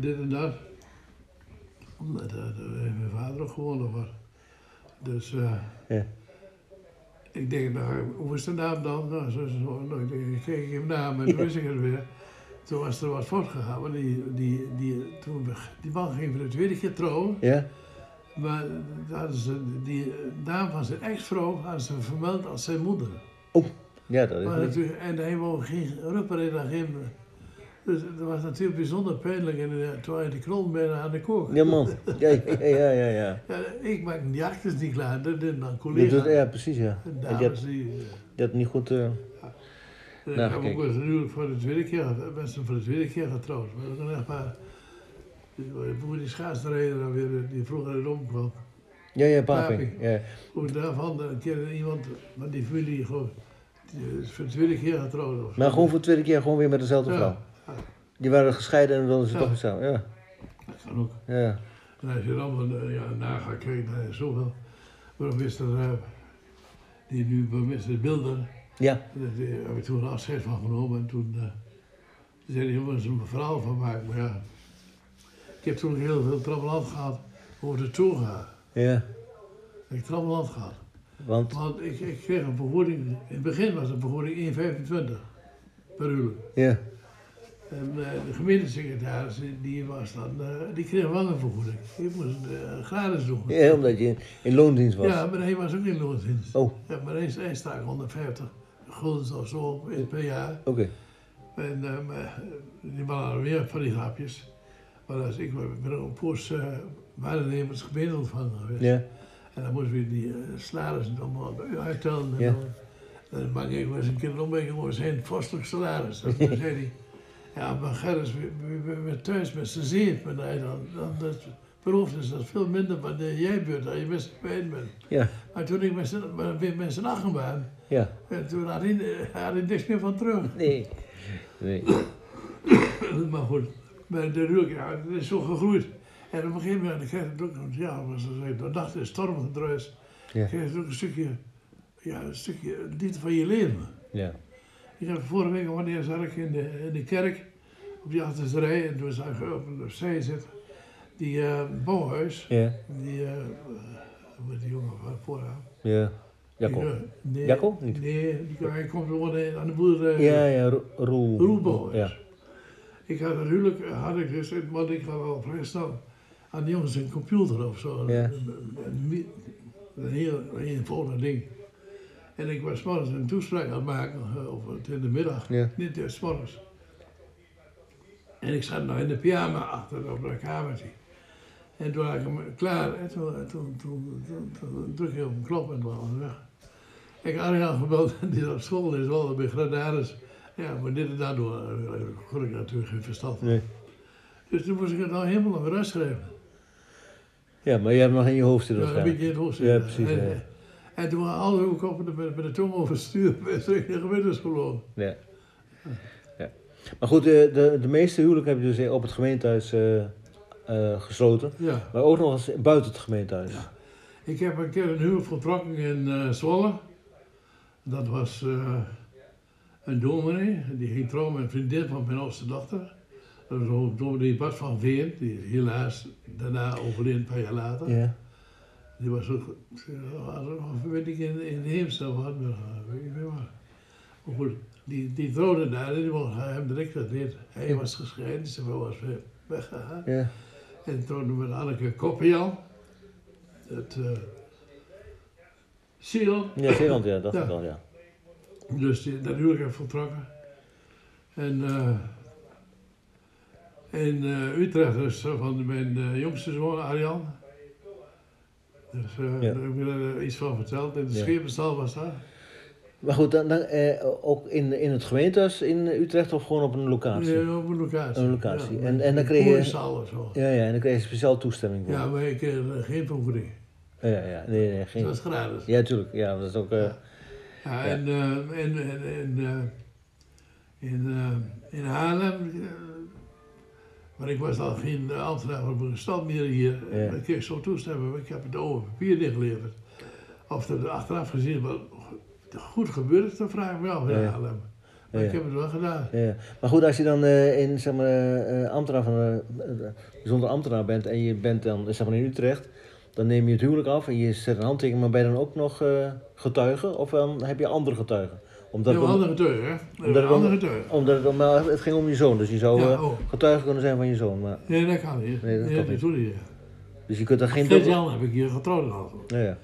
[SPEAKER 2] Dit, en dat. Omdat mijn vader ook gewonnen was. Dus eh,
[SPEAKER 1] Ja.
[SPEAKER 2] ik denk, nou, hoe is de naam dan? Nou, zo, zo, nou, ik, denk, ik keek hem naam en toen wist ik het weer. Toen was er wat voortgegaan, maar die, die, die, toen, die man ging voor de tweede keer trouwen.
[SPEAKER 1] Ja?
[SPEAKER 2] Maar daar ze, die naam van zijn ex-vrouw hadden ze vermeld als zijn moeder.
[SPEAKER 1] Ja, dat is
[SPEAKER 2] Maar natuurlijk, en hij wou geen rupper in. Dus dat was natuurlijk bijzonder pijnlijk. En eh, toen hij de knol bijna aan de kook.
[SPEAKER 1] Ja, man. Ja, ja, ja, ja. ja.
[SPEAKER 2] Ja, ik maak die actes niet klaar, dat deed dan collega's.
[SPEAKER 1] ja, precies, ja.
[SPEAKER 2] Dames
[SPEAKER 1] je hebt,
[SPEAKER 2] die... eh,
[SPEAKER 1] je hebt niet goed... eh,
[SPEAKER 2] En ik heb ook natuurlijk voor de tweede keer, ben ze voor de tweede keer getrouwd. Maar dan echt maar, die, hoe die schaatsrijder weer, die vroeger in omkwam.
[SPEAKER 1] ja, ja, paping.
[SPEAKER 2] Paping.
[SPEAKER 1] Ja.
[SPEAKER 2] Hoe daarvan een keer iemand van die familie gewoon, die is voor de tweede keer getrouwd.
[SPEAKER 1] Maar gewoon voor de tweede keer gewoon weer met dezelfde
[SPEAKER 2] Ja.
[SPEAKER 1] vrouw. Die waren gescheiden en wilden ze
[SPEAKER 2] Ja.
[SPEAKER 1] toch weer samen. Ja.
[SPEAKER 2] Dat kan ook.
[SPEAKER 1] Ja.
[SPEAKER 2] En als je dan eh, ja, na gaat kijken, naar zoveel burgemeester, eh, die nu burgemeester Bilder,
[SPEAKER 1] Ja.
[SPEAKER 2] En Daar heb ik toen afscheid van genomen. En toen eh, zei hij, jongens, een verhaal van maken. Maar ja, ik heb toen heel veel trammeland gehad over de toga.
[SPEAKER 1] Ja.
[SPEAKER 2] Ik heb trammeland gehad.
[SPEAKER 1] Want,
[SPEAKER 2] Want ik, ik kreeg een vergoeding, in het begin was de vergoeding 1,25 per uur.
[SPEAKER 1] ja.
[SPEAKER 2] En eh, de gemeentesecretaris, die- die was dan, eh, die kreeg wel een vergoeding. Die moest het gratis doen.
[SPEAKER 1] ja, omdat je in, loondienst was.
[SPEAKER 2] Ja, maar hij was ook in loondienst.
[SPEAKER 1] Oh,
[SPEAKER 2] Ja, maar hij, hij stak 150 guldens of zo per jaar.
[SPEAKER 1] oké.
[SPEAKER 2] En eh, maar, eh, die hadden weer van die grapjes. Maar als ik ben ook een poos uh, waarnemers gemeente ontvangen geweest.
[SPEAKER 1] Ja.
[SPEAKER 2] En dan moesten we die uh, salarissen allemaal uittellen. En
[SPEAKER 1] Ja.
[SPEAKER 2] dan- En dan maak ik wel eens een keer om, ik gewoon zijn vorstelijk salaris. Toen zei hij, ja, maar Gerrit, we, thuis met z'n zeven, maar nee, dan, dan dat is dat veel minder wanneer jij bent, dan je met z'n tweeën bent.
[SPEAKER 1] Ja.
[SPEAKER 2] Maar toen ik met z'n, met, met z'n achten ben,
[SPEAKER 1] Ja.
[SPEAKER 2] en toen had hij, had hij niks meer van terug.
[SPEAKER 1] Nee. Nee.
[SPEAKER 2] Maar goed, maar de rook, ja, het is zo gegroeid. En op een gegeven moment kreeg het ook, want ja, was het, de nacht is stormgedruis,
[SPEAKER 1] Ja.
[SPEAKER 2] kreeg het ook een stukje, ja, een stukje liefde van je leven.
[SPEAKER 1] Ja.
[SPEAKER 2] Ik heb vorige week, wanneer zat ik in de, in de kerk, op die achterste en toen zag ik op de zij zitten, die eh bouwhuis,
[SPEAKER 1] Ja.
[SPEAKER 2] die, met die jongen van vooraan.
[SPEAKER 1] Ja. Jacco.
[SPEAKER 2] Die, nee,
[SPEAKER 1] Jacco? Niet?
[SPEAKER 2] Nee, die, hij komt gewoon aan de boerderij.
[SPEAKER 1] Ja, ja, Ro- Roel.
[SPEAKER 2] Roelbouwers.
[SPEAKER 1] Ja.
[SPEAKER 2] Ik had natuurlijk, had ik dus, want ik had al vrij snel aan de jongens een computer of zo.
[SPEAKER 1] Ja.
[SPEAKER 2] Een, een, een, een heel eenvoudig ding. En ik was morgens een toespraak aan het maken, of het in de middag,
[SPEAKER 1] Ja.
[SPEAKER 2] niet eerst morgens. En ik zat nog in de pyjama achter op dat kamertje. En toen had ik hem klaar, en toen, toen, toen, toen, druk ik op een knop en toen was weg. Ik had Arjan gebeld, die is op school is wel bij Grenaders. Ja, maar dit en dat doen, daar kon ik natuurlijk geen verstand.
[SPEAKER 1] Nee.
[SPEAKER 2] Dus toen moest ik het nou helemaal nog weer uitschrijven.
[SPEAKER 1] Ja, maar je hebt nog in je hoofd zitten
[SPEAKER 2] Ja, een beetje in het hoofd
[SPEAKER 1] Ja,
[SPEAKER 2] zitten.
[SPEAKER 1] precies,
[SPEAKER 2] En,
[SPEAKER 1] ja.
[SPEAKER 2] en toen waren alle ook op met, met de tong overstuur bij de gemeenteschool.
[SPEAKER 1] Ja. Maar goed, de, de, de meeste huwelijken heb je dus op het gemeentehuis eh, eh, gesloten.
[SPEAKER 2] Ja.
[SPEAKER 1] Maar ook nog eens buiten het gemeentehuis.
[SPEAKER 2] Ja. Ik heb een keer een huwelijk voltrokken in eh Zwolle. Dat was een dominee, die ging trouwen met een vriendin van mijn oudste dochter. Dat was ook dominee Bart van Veen, die helaas daarna overleed een paar jaar later.
[SPEAKER 1] Ja.
[SPEAKER 2] Die was ook, of weet ik, in, in Heemstel eh, weet ik niet waar. Maar goed, die, die daar die wou hem direct niet. Hij was gescheiden, zijn vrouw was weer weggegaan.
[SPEAKER 1] Ja.
[SPEAKER 2] En trouwde met Anneke Koppian. Het uh, Sion.
[SPEAKER 1] Ja, Zeeland, ja, dat
[SPEAKER 2] Ja.
[SPEAKER 1] is wel, ja.
[SPEAKER 2] Dus die, dat huwelijk heb ik voltrokken. En eh, in eh, Utrecht is eh, van mijn eh, jongste zoon Arjan. Dus
[SPEAKER 1] Ja.
[SPEAKER 2] daar heb ik er iets van verteld. In de
[SPEAKER 1] Ja.
[SPEAKER 2] Schepenstal was dat.
[SPEAKER 1] Maar goed, dan, dan, eh, ook in, in het gemeentehuis in Utrecht of gewoon op een locatie?
[SPEAKER 2] Nee, op een locatie.
[SPEAKER 1] Een locatie.
[SPEAKER 2] Ja,
[SPEAKER 1] En- en dan kreeg je-
[SPEAKER 2] zo.
[SPEAKER 1] Ja, ja, en dan kreeg je speciaal toestemming voor.
[SPEAKER 2] Ja, maar ik kreeg eh, geen vergoeding.
[SPEAKER 1] Ja, ja, nee, nee, geen...
[SPEAKER 2] Dat was gratis.
[SPEAKER 1] Ja, tuurlijk. Ja, dat is ook... eh,
[SPEAKER 2] Ja, en, en, en, en in, in Haarlem, maar ik was al geen ambtenaar van mijn stad meer hier,
[SPEAKER 1] Ja.
[SPEAKER 2] ik kreeg zo toestemming, maar ik heb het over papier neergeleverd. Of dat er achteraf gezien goed gebeurd is, dan vraag ik me af
[SPEAKER 1] Ja.
[SPEAKER 2] Maar ik heb het wel gedaan.
[SPEAKER 1] ja. Maar goed, als je dan eh, in, zeg maar, eh, ambtenaar van een bijzonder ambtenaar bent en je bent dan zeg maar, in Utrecht, dan neem je het huwelijk af en je zet een handtekening, maar ben je dan ook nog getuige? Of dan heb je andere getuigen? Omdat
[SPEAKER 2] Dat
[SPEAKER 1] om-
[SPEAKER 2] andere getuige, hè? Dat
[SPEAKER 1] Omdat om-
[SPEAKER 2] andere getuige.
[SPEAKER 1] omdat het, maar het ging om je zoon, dus je zou
[SPEAKER 2] Ja,
[SPEAKER 1] eh,
[SPEAKER 2] oh.
[SPEAKER 1] getuige kunnen zijn van je zoon. Maar,
[SPEAKER 2] Nee, dat kan niet.
[SPEAKER 1] Nee, dat kan niet.
[SPEAKER 2] doe niet.
[SPEAKER 1] dus je kunt er geen...
[SPEAKER 2] Jan heb ik hier getrouwd al.
[SPEAKER 1] Ja, ja.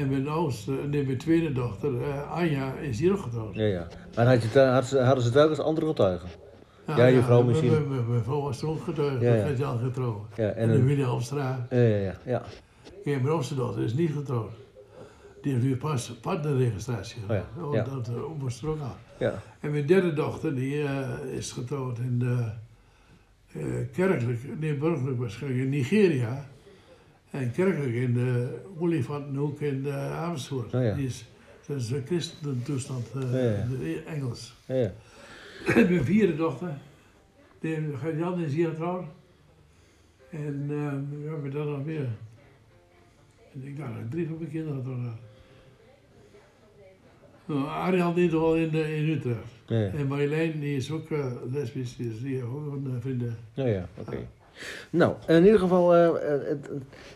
[SPEAKER 2] En mijn oudste, nee, mijn tweede dochter, eh, Anja, is hier ook getrouwd.
[SPEAKER 1] Ja, ja. Maar had je, had ze- hadden ze telkens andere getuigen? Ja, je vrouw misschien.
[SPEAKER 2] Mijn, vrouw was er ook getrouwd,
[SPEAKER 1] Ja,
[SPEAKER 2] ja,
[SPEAKER 1] ja.
[SPEAKER 2] Gert Jan getrouwd.
[SPEAKER 1] Ja,
[SPEAKER 2] En,
[SPEAKER 1] en
[SPEAKER 2] de Williamstraat.
[SPEAKER 1] ja, ja, ja,
[SPEAKER 2] mijn oudste dochter is niet getrouwd. Die heeft nu pas partnerregistratie gedaan. Oh,
[SPEAKER 1] ja.
[SPEAKER 2] Dat uh, moest er ook aan.
[SPEAKER 1] ja.
[SPEAKER 2] En mijn derde dochter, die eh, is getrouwd in de, eh, kerkelijk, nee burgerlijk waarschijnlijk, in Nigeria. En kerkelijk in de Olifantenhoek in de Amersfoort.
[SPEAKER 1] Oh ja.
[SPEAKER 2] Die is, dat is een christentoestand, eh
[SPEAKER 1] Ja, ja.
[SPEAKER 2] de Engels.
[SPEAKER 1] ja,
[SPEAKER 2] mijn vierde dochter, die Jan is hier getrouwd. En uh, we hebben dan nog meer. En ik dacht dat drie van mijn kinderen had. Nou, Arjan die al in, eh, in Utrecht. En Marjolein die is ook lesbisch, die is die heeft ook een vriendin.
[SPEAKER 1] ja, ja oké. Nou, in ieder geval eh, eh,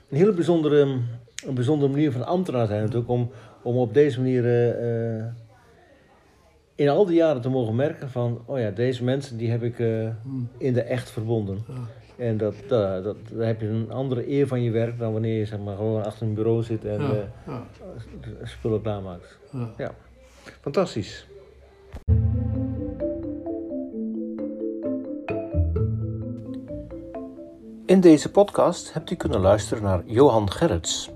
[SPEAKER 1] een hele bijzondere, een bijzondere manier van ambtenaar zijn natuurlijk. Om, om op deze manier eh, in al die jaren te mogen merken van... Oh ja, deze mensen die heb ik eh,
[SPEAKER 2] Hm.
[SPEAKER 1] in de echt verbonden. En dat, dat, dat, dan heb je een andere eer van je werk dan wanneer je zeg maar, gewoon achter een bureau zit en spullen klaarmaakt.
[SPEAKER 2] ja.
[SPEAKER 1] Fantastisch. In deze podcast hebt u kunnen luisteren naar Johan Gerrits.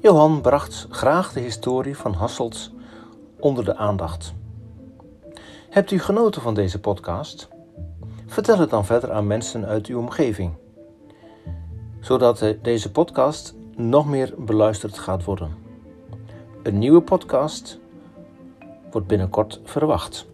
[SPEAKER 1] Johan bracht graag de historie van Hasselt onder de aandacht. Hebt u genoten van deze podcast? Vertel het dan verder aan mensen uit uw omgeving, zodat deze podcast nog meer beluisterd gaat worden. Een nieuwe podcast wordt binnenkort verwacht.